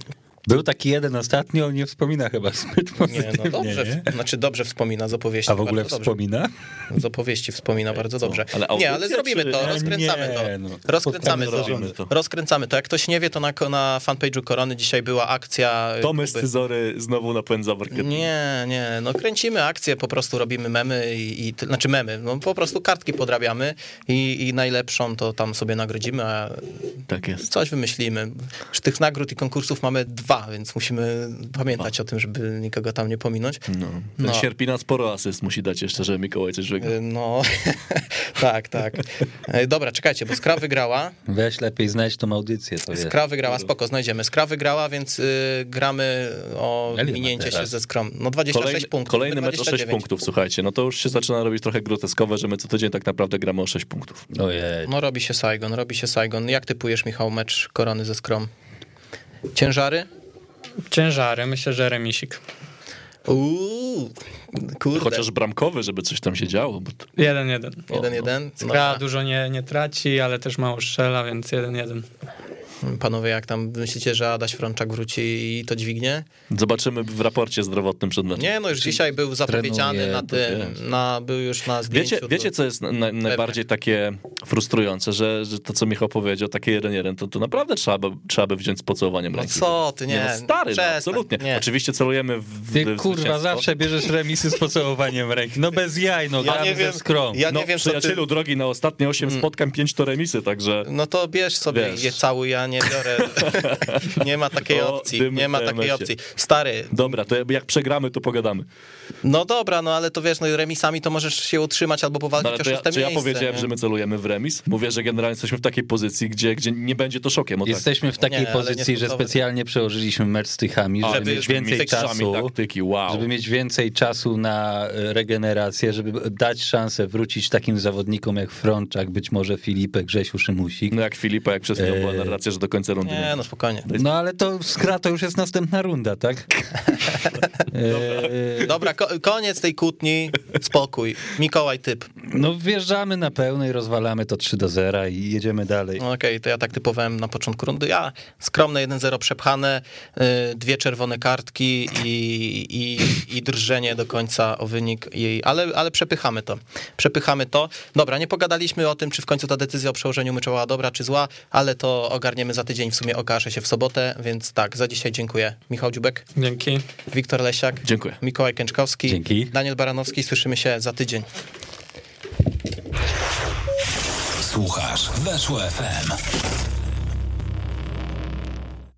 [SPEAKER 2] Był taki jeden ostatnio, nie wspomina chyba zbyt
[SPEAKER 1] Nie,
[SPEAKER 2] pozytywnie,
[SPEAKER 1] no dobrze,
[SPEAKER 2] nie?
[SPEAKER 1] znaczy dobrze wspomina z opowieści.
[SPEAKER 2] A w ogóle
[SPEAKER 1] dobrze.
[SPEAKER 2] wspomina?
[SPEAKER 1] Z opowieści wspomina bardzo dobrze.
[SPEAKER 3] ale
[SPEAKER 1] nie, ale zrobimy to,
[SPEAKER 2] Nie,
[SPEAKER 1] rozkręcamy
[SPEAKER 2] nie,
[SPEAKER 1] to.
[SPEAKER 2] no.
[SPEAKER 1] Rozkręcamy to.
[SPEAKER 3] Zrobimy to.
[SPEAKER 1] Rozkręcamy to. Jak ktoś nie wie, to na, na fanpage'u Korony dzisiaj była akcja.
[SPEAKER 3] To my
[SPEAKER 1] Kuby.
[SPEAKER 3] Scyzory znowu napędza marketing.
[SPEAKER 1] Nie, nie, no kręcimy akcję, po prostu robimy memy i, i znaczy memy, no po prostu kartki podrabiamy i, i najlepszą to tam sobie nagrodzimy, a
[SPEAKER 3] Tak jest.
[SPEAKER 1] coś wymyślimy. Z tych nagród i konkursów mamy dwa, więc musimy pamiętać o tym, żeby nikogo tam nie pominąć.
[SPEAKER 3] No. Ten
[SPEAKER 1] No.
[SPEAKER 3] Sierpina sporo asyst musi dać jeszcze, żeby Mikołaj coś wygrał.
[SPEAKER 1] Y, No, tak, tak. E, Dobra, czekajcie, bo Skra wygrała.
[SPEAKER 2] Weź lepiej znajdź tą audycję, to jest.
[SPEAKER 1] Skra wygrała, spoko, znajdziemy. Skra wygrała, więc y, gramy o
[SPEAKER 2] Ile
[SPEAKER 1] minięcie się ze Skrom. No 26
[SPEAKER 3] Kolejny,
[SPEAKER 1] punktów.
[SPEAKER 3] kolejny mecz o 6
[SPEAKER 1] 29.
[SPEAKER 3] punktów, słuchajcie. No to już się zaczyna robić trochę groteskowe, że my co tydzień tak naprawdę gramy o 6 punktów.
[SPEAKER 2] Ojej.
[SPEAKER 1] No robi się Saigon, robi się Saigon. Jak typujesz, Michał, mecz Korony ze Skrom? Ciężary?
[SPEAKER 4] Ciężary, myślę, że remisik.
[SPEAKER 1] Uuu, kurde.
[SPEAKER 3] Chociaż bramkowy, żeby coś tam się działo. Bo to...
[SPEAKER 4] 1-1.
[SPEAKER 1] Jeden, jeden. No,
[SPEAKER 4] Skra dużo nie, nie traci, ale też mało strzela, więc 1-1.
[SPEAKER 1] Panowie, jak tam myślicie, że Adaś Frączak wróci i to dźwignie?
[SPEAKER 3] Zobaczymy w raporcie zdrowotnym przed meczem.
[SPEAKER 1] Nie, no już dzisiaj był zapowiedziany
[SPEAKER 2] trenuje,
[SPEAKER 1] na tym, na, był już na zdjęciu.
[SPEAKER 3] Wiecie, wiecie, co jest na, najbardziej takie frustrujące, że, że to, co Michał powiedział, takie jeden jeden, to, to naprawdę trzeba by, trzeba by wziąć z pocałowaniem
[SPEAKER 1] No
[SPEAKER 3] ręki.
[SPEAKER 1] co ty, nie.
[SPEAKER 3] no stary, no,
[SPEAKER 1] przestań,
[SPEAKER 3] absolutnie.
[SPEAKER 1] nie.
[SPEAKER 3] Oczywiście celujemy w, w
[SPEAKER 2] Ty
[SPEAKER 3] w
[SPEAKER 2] kurwa, zawsze bierzesz remisy z pocałowaniem ręki. No bez jaj, no
[SPEAKER 1] Ja nie wiem,
[SPEAKER 2] skrom.
[SPEAKER 1] ja nie
[SPEAKER 3] no,
[SPEAKER 1] wiem, co ty...
[SPEAKER 3] przyjacielu drogi, na ostatnie 8 spotkań, 5 to remisy, także...
[SPEAKER 1] No to bierz sobie
[SPEAKER 3] Wiesz.
[SPEAKER 1] je całuj, ja nie biorę. nie ma takiej
[SPEAKER 3] O,
[SPEAKER 1] opcji. Nie ma takiej opcji. Stary,
[SPEAKER 3] Dobra, to jak przegramy, to pogadamy.
[SPEAKER 1] no dobra, no ale to wiesz, no remisami to możesz się utrzymać albo
[SPEAKER 3] No,
[SPEAKER 1] powalczyć
[SPEAKER 3] ale
[SPEAKER 1] o
[SPEAKER 3] to ja,
[SPEAKER 1] szóste
[SPEAKER 3] czy ja powiedziałem,
[SPEAKER 1] nie?
[SPEAKER 3] że my celujemy w remis? Mówię, że generalnie jesteśmy w takiej pozycji, gdzie, gdzie nie będzie to szokiem. O tak.
[SPEAKER 2] Jesteśmy w takiej
[SPEAKER 1] Nie,
[SPEAKER 2] pozycji, że specjalnie przełożyliśmy mecz z Tychami, żeby,
[SPEAKER 1] Żeby
[SPEAKER 2] mieć więcej czasu.
[SPEAKER 3] taktyki, wow.
[SPEAKER 2] Żeby mieć więcej czasu na e, regenerację, żeby dać szansę wrócić takim zawodnikom jak Frączak, być może Filipek, Grzesiu Szymusik.
[SPEAKER 3] No jak Filipa, jak przez chwilę była
[SPEAKER 2] Eee.
[SPEAKER 3] narracja, że do końca rundy.
[SPEAKER 1] Nie, no spokojnie.
[SPEAKER 2] No ale to skra to już jest następna runda, tak? E,
[SPEAKER 1] Dobra, ko- koniec tej kłótni, spokój. Mikołaj, typ.
[SPEAKER 2] no wjeżdżamy na pełnej, rozwalamy to 3 do 0 i jedziemy dalej.
[SPEAKER 1] No Okej, to ja tak typowałem na początku rundy. Ja skromne 1-0 przepchane, y, dwie czerwone kartki i, i, i drżenie do końca o wynik jej, ale, ale przepychamy to. Przepychamy to. Dobra, nie pogadaliśmy o tym, czy w końcu ta decyzja o przełożeniu meczu była dobra, czy zła, ale to ogarniemy za tydzień, w sumie okaże się w sobotę, więc tak, za dzisiaj dziękuję. Michał Dziubek,
[SPEAKER 4] Dzięki.
[SPEAKER 1] Wiktor Lesiak,
[SPEAKER 3] Dziękuję.
[SPEAKER 1] Mikołaj Kęczkowski,
[SPEAKER 2] Dzięki.
[SPEAKER 1] Daniel Baranowski, słyszymy się za tydzień.
[SPEAKER 6] Słuchasz Weszło FM.